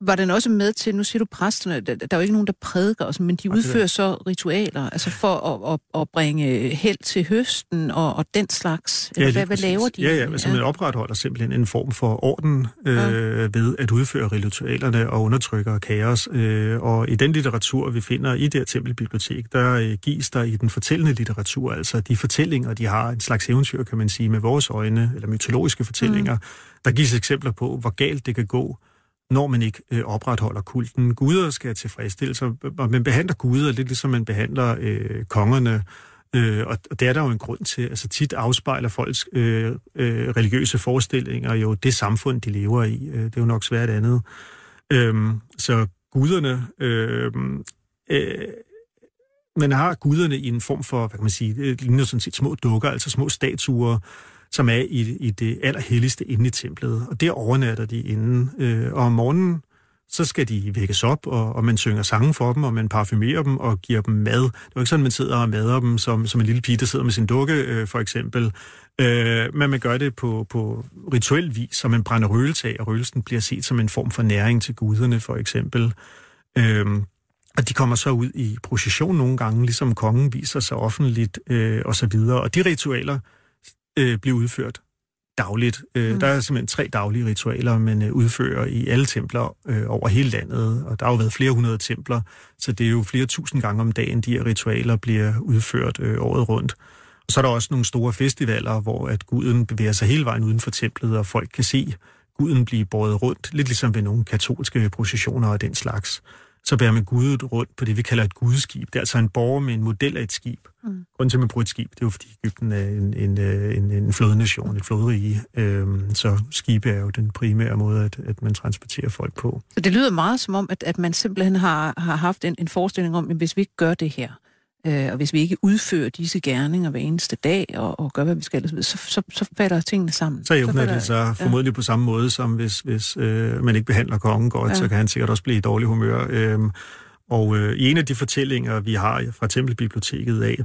Var den også med til, nu siger du præsterne, der, der er jo ikke nogen, der prædiker, men de udfører så ritualer, altså for at, at, at bringe held til høsten og, og den slags. Ja, hvad, hvad laver de? Ja, ja, altså man opretholder simpelthen en form for orden øh, ja. ved at udføre ritualerne og undertrykker kaos. Øh, og i den litteratur, vi finder i det her tempelbibliotek, der øh, gives der i den fortællende litteratur, altså de fortællinger, de har en slags eventyr, kan man sige, med vores øjne, eller mytologiske fortællinger, mm. der gives eksempler på, hvor galt det kan gå, når man ikke øh, opretholder kulten. Guder skal tilfredsstilles, og man behandler guder lidt ligesom man behandler øh, kongerne, øh, og, og det er der jo en grund til. Altså tit afspejler folks øh, øh, religiøse forestillinger jo det samfund, de lever i. Øh, det er jo nok svært andet. Øh, så guderne... Øh, øh, man har guderne i en form for, hvad kan man sige, det ligner sådan set små dukker, altså små statuer, som er i, i det allerhelligste inde i templet. Og der overnatter de inden. Øh, og om morgenen, så skal de vækkes op, og, og man synger sange for dem, og man parfumerer dem og giver dem mad. Det er jo ikke sådan, man sidder og mader dem, som, som en lille pige, der sidder med sin dukke, øh, for eksempel. Øh, men man gør det på, på rituel vis, så man brænder røgelse af, og røgelsen bliver set som en form for næring til guderne, for eksempel. Øh, og de kommer så ud i procession nogle gange, ligesom kongen viser sig offentligt, øh, og så videre. Og de ritualer, øh, bliver udført dagligt. Øh, mm. Der er simpelthen tre daglige ritualer, man øh, udfører i alle templer øh, over hele landet, og der har jo været flere hundrede templer, så det er jo flere tusind gange om dagen, de her ritualer bliver udført øh, året rundt. Og så er der også nogle store festivaler, hvor at guden bevæger sig hele vejen uden for templet, og folk kan se guden blive båret rundt, lidt ligesom ved nogle katolske processioner og den slags så bærer man gudet rundt på det, vi kalder et gudeskib. Det er altså en borger med en model af et skib. Mm. Grunden til, at man bruger et skib, det er jo, fordi Ægypten er en, en, øh, en, en flodnation, et flodrige. Øhm, så skibe er jo den primære måde, at, at man transporterer folk på. Så det lyder meget som om, at, at man simpelthen har, har haft en, en forestilling om, at hvis vi ikke gør det her, Øh, og hvis vi ikke udfører disse gerninger hver eneste dag og, og gør, hvad vi skal, så, så, så falder tingene sammen. Så jævner det sig formodentlig ja. på samme måde, som hvis, hvis øh, man ikke behandler kongen godt, ja. så kan han sikkert også blive i dårlig humør. Øh, og øh, i en af de fortællinger, vi har fra Tempelbiblioteket af,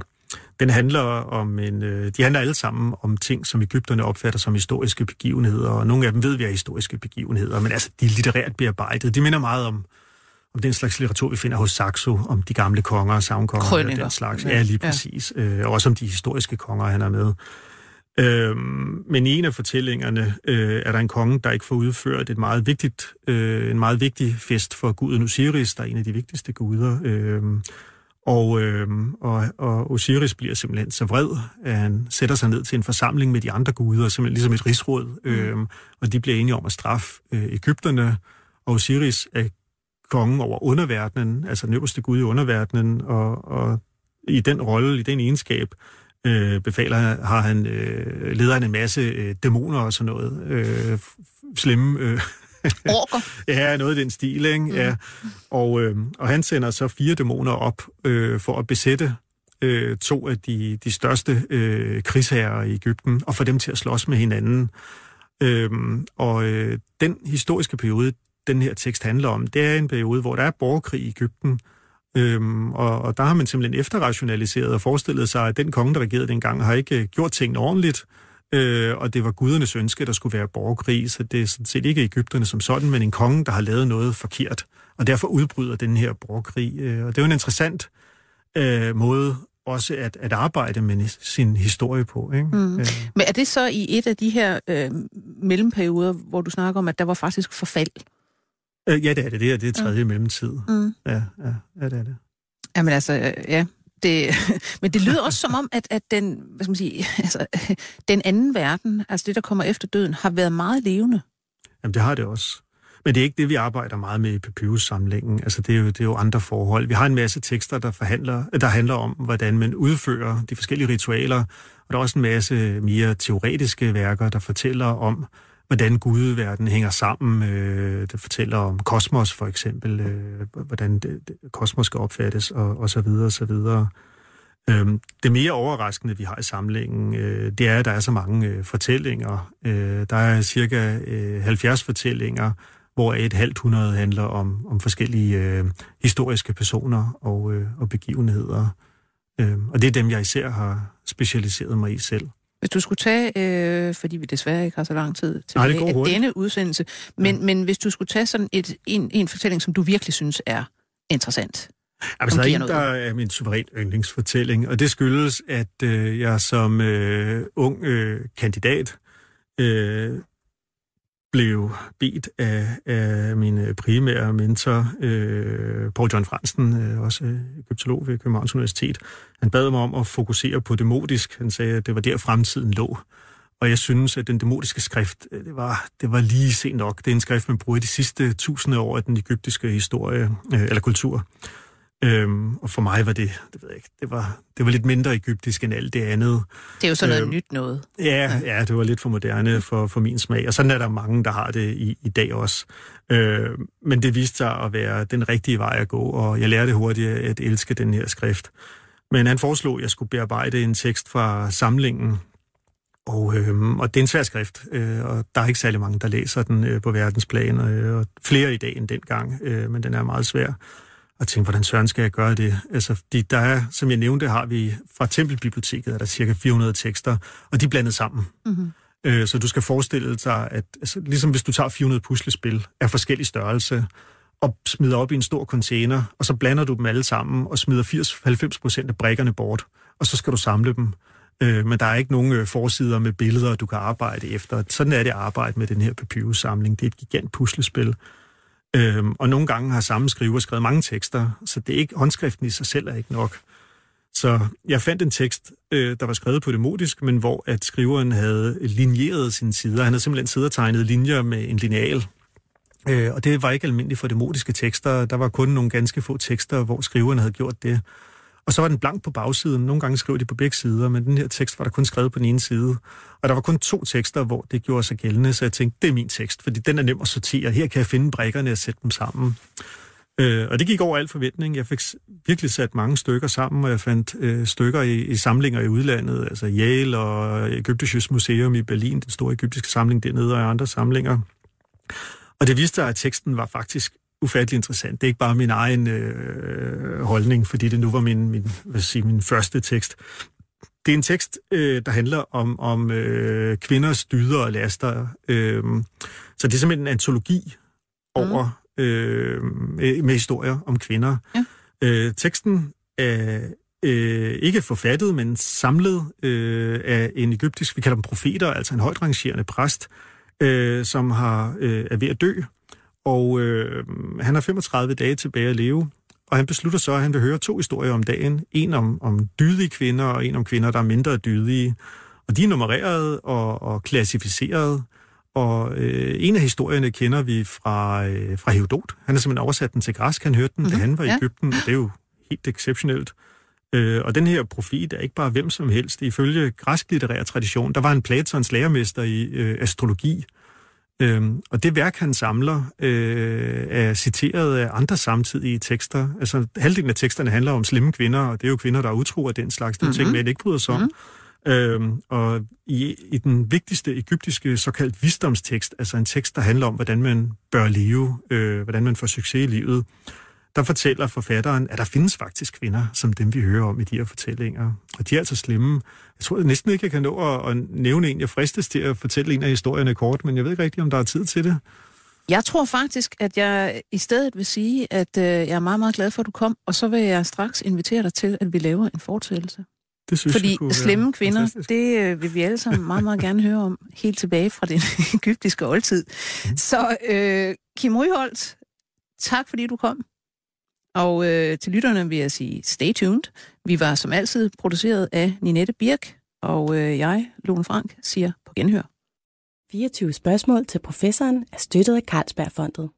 den handler om en, øh, de handler alle sammen om ting, som Ægypterne opfatter som historiske begivenheder, og nogle af dem ved vi er historiske begivenheder, men altså, de er litterært bearbejdet. De minder meget om om den slags litteratur, vi finder hos Saxo, om de gamle konger og savnkonger og den slags. Ja, lige præcis. Ja. Øh, også om de historiske konger, han er med. Øh, men i en af fortællingerne øh, er der en konge, der ikke får udført et meget vigtigt, øh, en meget vigtig fest for guden Osiris, der er en af de vigtigste guder. Øh, og, øh, og, og Osiris bliver simpelthen så vred, at han sætter sig ned til en forsamling med de andre guder, simpelthen ligesom et rigsråd, øh, mm. og de bliver enige om at straffe øh, Ægypterne, og Osiris er kongen over underverdenen, altså den øverste gud i underverdenen, og, og i den rolle, i den egenskab, øh, befaler, har han, øh, leder han en masse øh, dæmoner og sådan noget, øh, slemme... Øh, Orker? ja, noget i den stil, ikke? Mm. Ja. Og, øh, og han sender så fire dæmoner op øh, for at besætte øh, to af de, de største øh, krigsherrer i Ægypten, og få dem til at slås med hinanden. Øh, og øh, den historiske periode, den her tekst handler om, det er en periode, hvor der er borgerkrig i Ægypten, Øhm, og, og der har man simpelthen efterrationaliseret og forestillet sig, at den konge, der regerede dengang, har ikke gjort tingene ordentligt, øh, og det var gudernes ønske, der skulle være borgerkrig, så det er sådan set ikke Ægypterne som sådan, men en konge, der har lavet noget forkert, og derfor udbryder den her borgerkrig. Øh, og det er jo en interessant øh, måde også at, at arbejde med sin historie på. Ikke? Mm. Øh. Men er det så i et af de her øh, mellemperioder, hvor du snakker om, at der var faktisk forfald? Øh, ja, det er det. Det er, det er tredje ja. mellemtid. Mm. Ja, ja, ja, det er det. Jamen altså, ja. Det, men det lyder også som om, at, at den, hvad skal man sige, altså, den anden verden, altså det, der kommer efter døden, har været meget levende. Jamen, det har det også. Men det er ikke det, vi arbejder meget med i Papyrus-samlingen. Altså, det er, jo, det er jo andre forhold. Vi har en masse tekster, der, forhandler, der handler om, hvordan man udfører de forskellige ritualer, og der er også en masse mere teoretiske værker, der fortæller om, hvordan gudeverdenen hænger sammen. Øh, det fortæller om kosmos for eksempel, øh, hvordan det, det, kosmos skal opfattes, og, og så videre, og så videre. Øhm, det mere overraskende, vi har i samlingen, øh, det er, at der er så mange øh, fortællinger. Øh, der er cirka øh, 70 fortællinger, hvor et halvt hundrede handler om, om forskellige øh, historiske personer og, øh, og begivenheder. Øh, og det er dem, jeg især har specialiseret mig i selv. Hvis du skulle tage, øh, fordi vi desværre ikke har så lang tid til Nej, af denne udsendelse, men, ja. men hvis du skulle tage sådan et, en, en fortælling, som du virkelig synes er interessant. Altså, der er en, der er min suveræn yndlingsfortælling, og det skyldes, at øh, jeg som øh, ung øh, kandidat øh, blev bedt af, af min primære mentor, øh, Paul John Fransen, øh, også øh, egyptolog ved Københavns Universitet. Han bad mig om at fokusere på demotisk. Han sagde, at det var der fremtiden lå. Og jeg synes, at den demotiske skrift, øh, det var, det var lige sent nok. Det er en skrift, man bruger i de sidste tusinde år af den egyptiske historie, øh, eller kultur. Øhm, og for mig var det, det ved jeg ikke, det var, det var lidt mindre egyptisk end alt det andet. Det er jo sådan noget Øhm, nyt noget. Ja, ja, det var lidt for moderne for, for min smag, og sådan er der mange, der har det i, i dag også. Øh, men det viste sig at være den rigtige vej at gå, og jeg lærte hurtigt at elske den her skrift. Men han foreslog, at jeg skulle bearbejde en tekst fra samlingen, og, øh, og det er en svær skrift, øh, og der er ikke særlig mange, der læser den øh, på verdensplan, øh, og flere i dag end dengang, øh, men den er meget svær. Og tænkte, hvordan søren skal jeg gøre det? Altså, fordi der er, som jeg nævnte, har vi fra Tempelbiblioteket, er der cirka 400 tekster, og de er blandet sammen. Mm-hmm. Øh, så du skal forestille dig, at altså, ligesom hvis du tager 400 puslespil af forskellig størrelse, og smider op i en stor container, og så blander du dem alle sammen, og smider 80-90 procent af brækkerne bort, og så skal du samle dem. Øh, men der er ikke nogen øh, forsider med billeder, du kan arbejde efter. Sådan er det at arbejde med den her papyrussamling. Det er et gigant puslespil. Øhm, og nogle gange har samme skriver skrevet mange tekster, så det er ikke, håndskriften i sig selv er ikke nok. Så jeg fandt en tekst, øh, der var skrevet på demotisk, men hvor at skriveren havde linjeret sine sider. Han havde simpelthen siddet og tegnet linjer med en lineal. Øh, og det var ikke almindeligt for demotiske tekster. Der var kun nogle ganske få tekster, hvor skriveren havde gjort det. Og så var den blank på bagsiden. Nogle gange skrev de på begge sider, men den her tekst var der kun skrevet på den ene side. Og der var kun to tekster, hvor det gjorde sig gældende, så jeg tænkte, det er min tekst, fordi den er nem at sortere. Her kan jeg finde brækkerne og sætte dem sammen. Øh, og det gik over al forventning. Jeg fik virkelig sat mange stykker sammen, og jeg fandt øh, stykker i, i samlinger i udlandet, altså Yale og Egyptisches Museum i Berlin, den store egyptiske samling dernede, og andre samlinger. Og det viste sig, at teksten var faktisk ufattelig interessant. Det er ikke bare min egen øh, holdning, fordi det nu var min, min, hvad sige, min første tekst. Det er en tekst, øh, der handler om, om øh, kvinders dyder og laster. Øh, så det er simpelthen en antologi over øh, med historier om kvinder. Ja. Øh, teksten er øh, ikke forfattet, men samlet øh, af en egyptisk, vi kalder dem profeter, altså en højt rangerende præst, øh, som har øh, er ved at dø, og øh, han har 35 dage tilbage at leve, og han beslutter så, at han vil høre to historier om dagen. En om, om dydige kvinder, og en om kvinder, der er mindre dydige. Og de er nummereret og, og klassificeret, og øh, en af historierne kender vi fra, øh, fra Herodot. Han har simpelthen oversat den til græsk. Han hørte den, mm-hmm. da han var i ja. Ægypten, og det er jo helt exceptionelt. Øh, og den her profet er ikke bare hvem som helst. Ifølge græsk litterær tradition, der var en Platons lærermester i øh, astrologi, Øhm, og det værk, han samler, øh, er citeret af andre samtidige tekster. Altså, halvdelen af teksterne handler om slemme kvinder, og det er jo kvinder, der er utro af den slags. Det er jo ting, Mhm. man ikke bryder sig om. Mm-hmm. Øhm, og i, i den vigtigste egyptiske såkaldt visdomstekst, altså en tekst, der handler om, hvordan man bør leve, øh, hvordan man får succes i livet, der fortæller forfatteren, at der findes faktisk kvinder, som dem vi hører om i de her fortællinger. Og de er altså slemme. Jeg tror næsten ikke, jeg kan nå at, at nævne en. Jeg fristes til at fortælle en af historierne kort, men jeg ved ikke rigtigt, om der er tid til det. Jeg tror faktisk, at jeg i stedet vil sige, at øh, jeg er meget, meget glad for, at du kom, og så vil jeg straks invitere dig til, at vi laver en fortsættelse. Det synes Fordi jeg kunne slemme kvinder, fantastisk. det øh, vil vi alle sammen meget, meget gerne høre om, helt tilbage fra den egyptiske oldtid. Mhm. Så øh, Kim Ryholt, tak fordi du kom. Og øh, til lytterne vil jeg sige, stay tuned. Vi var som altid produceret af Ninette Birk, og øh, jeg, Lone Frank, siger på genhør. 24 spørgsmål til professoren er støttet af Carlsbergfondet.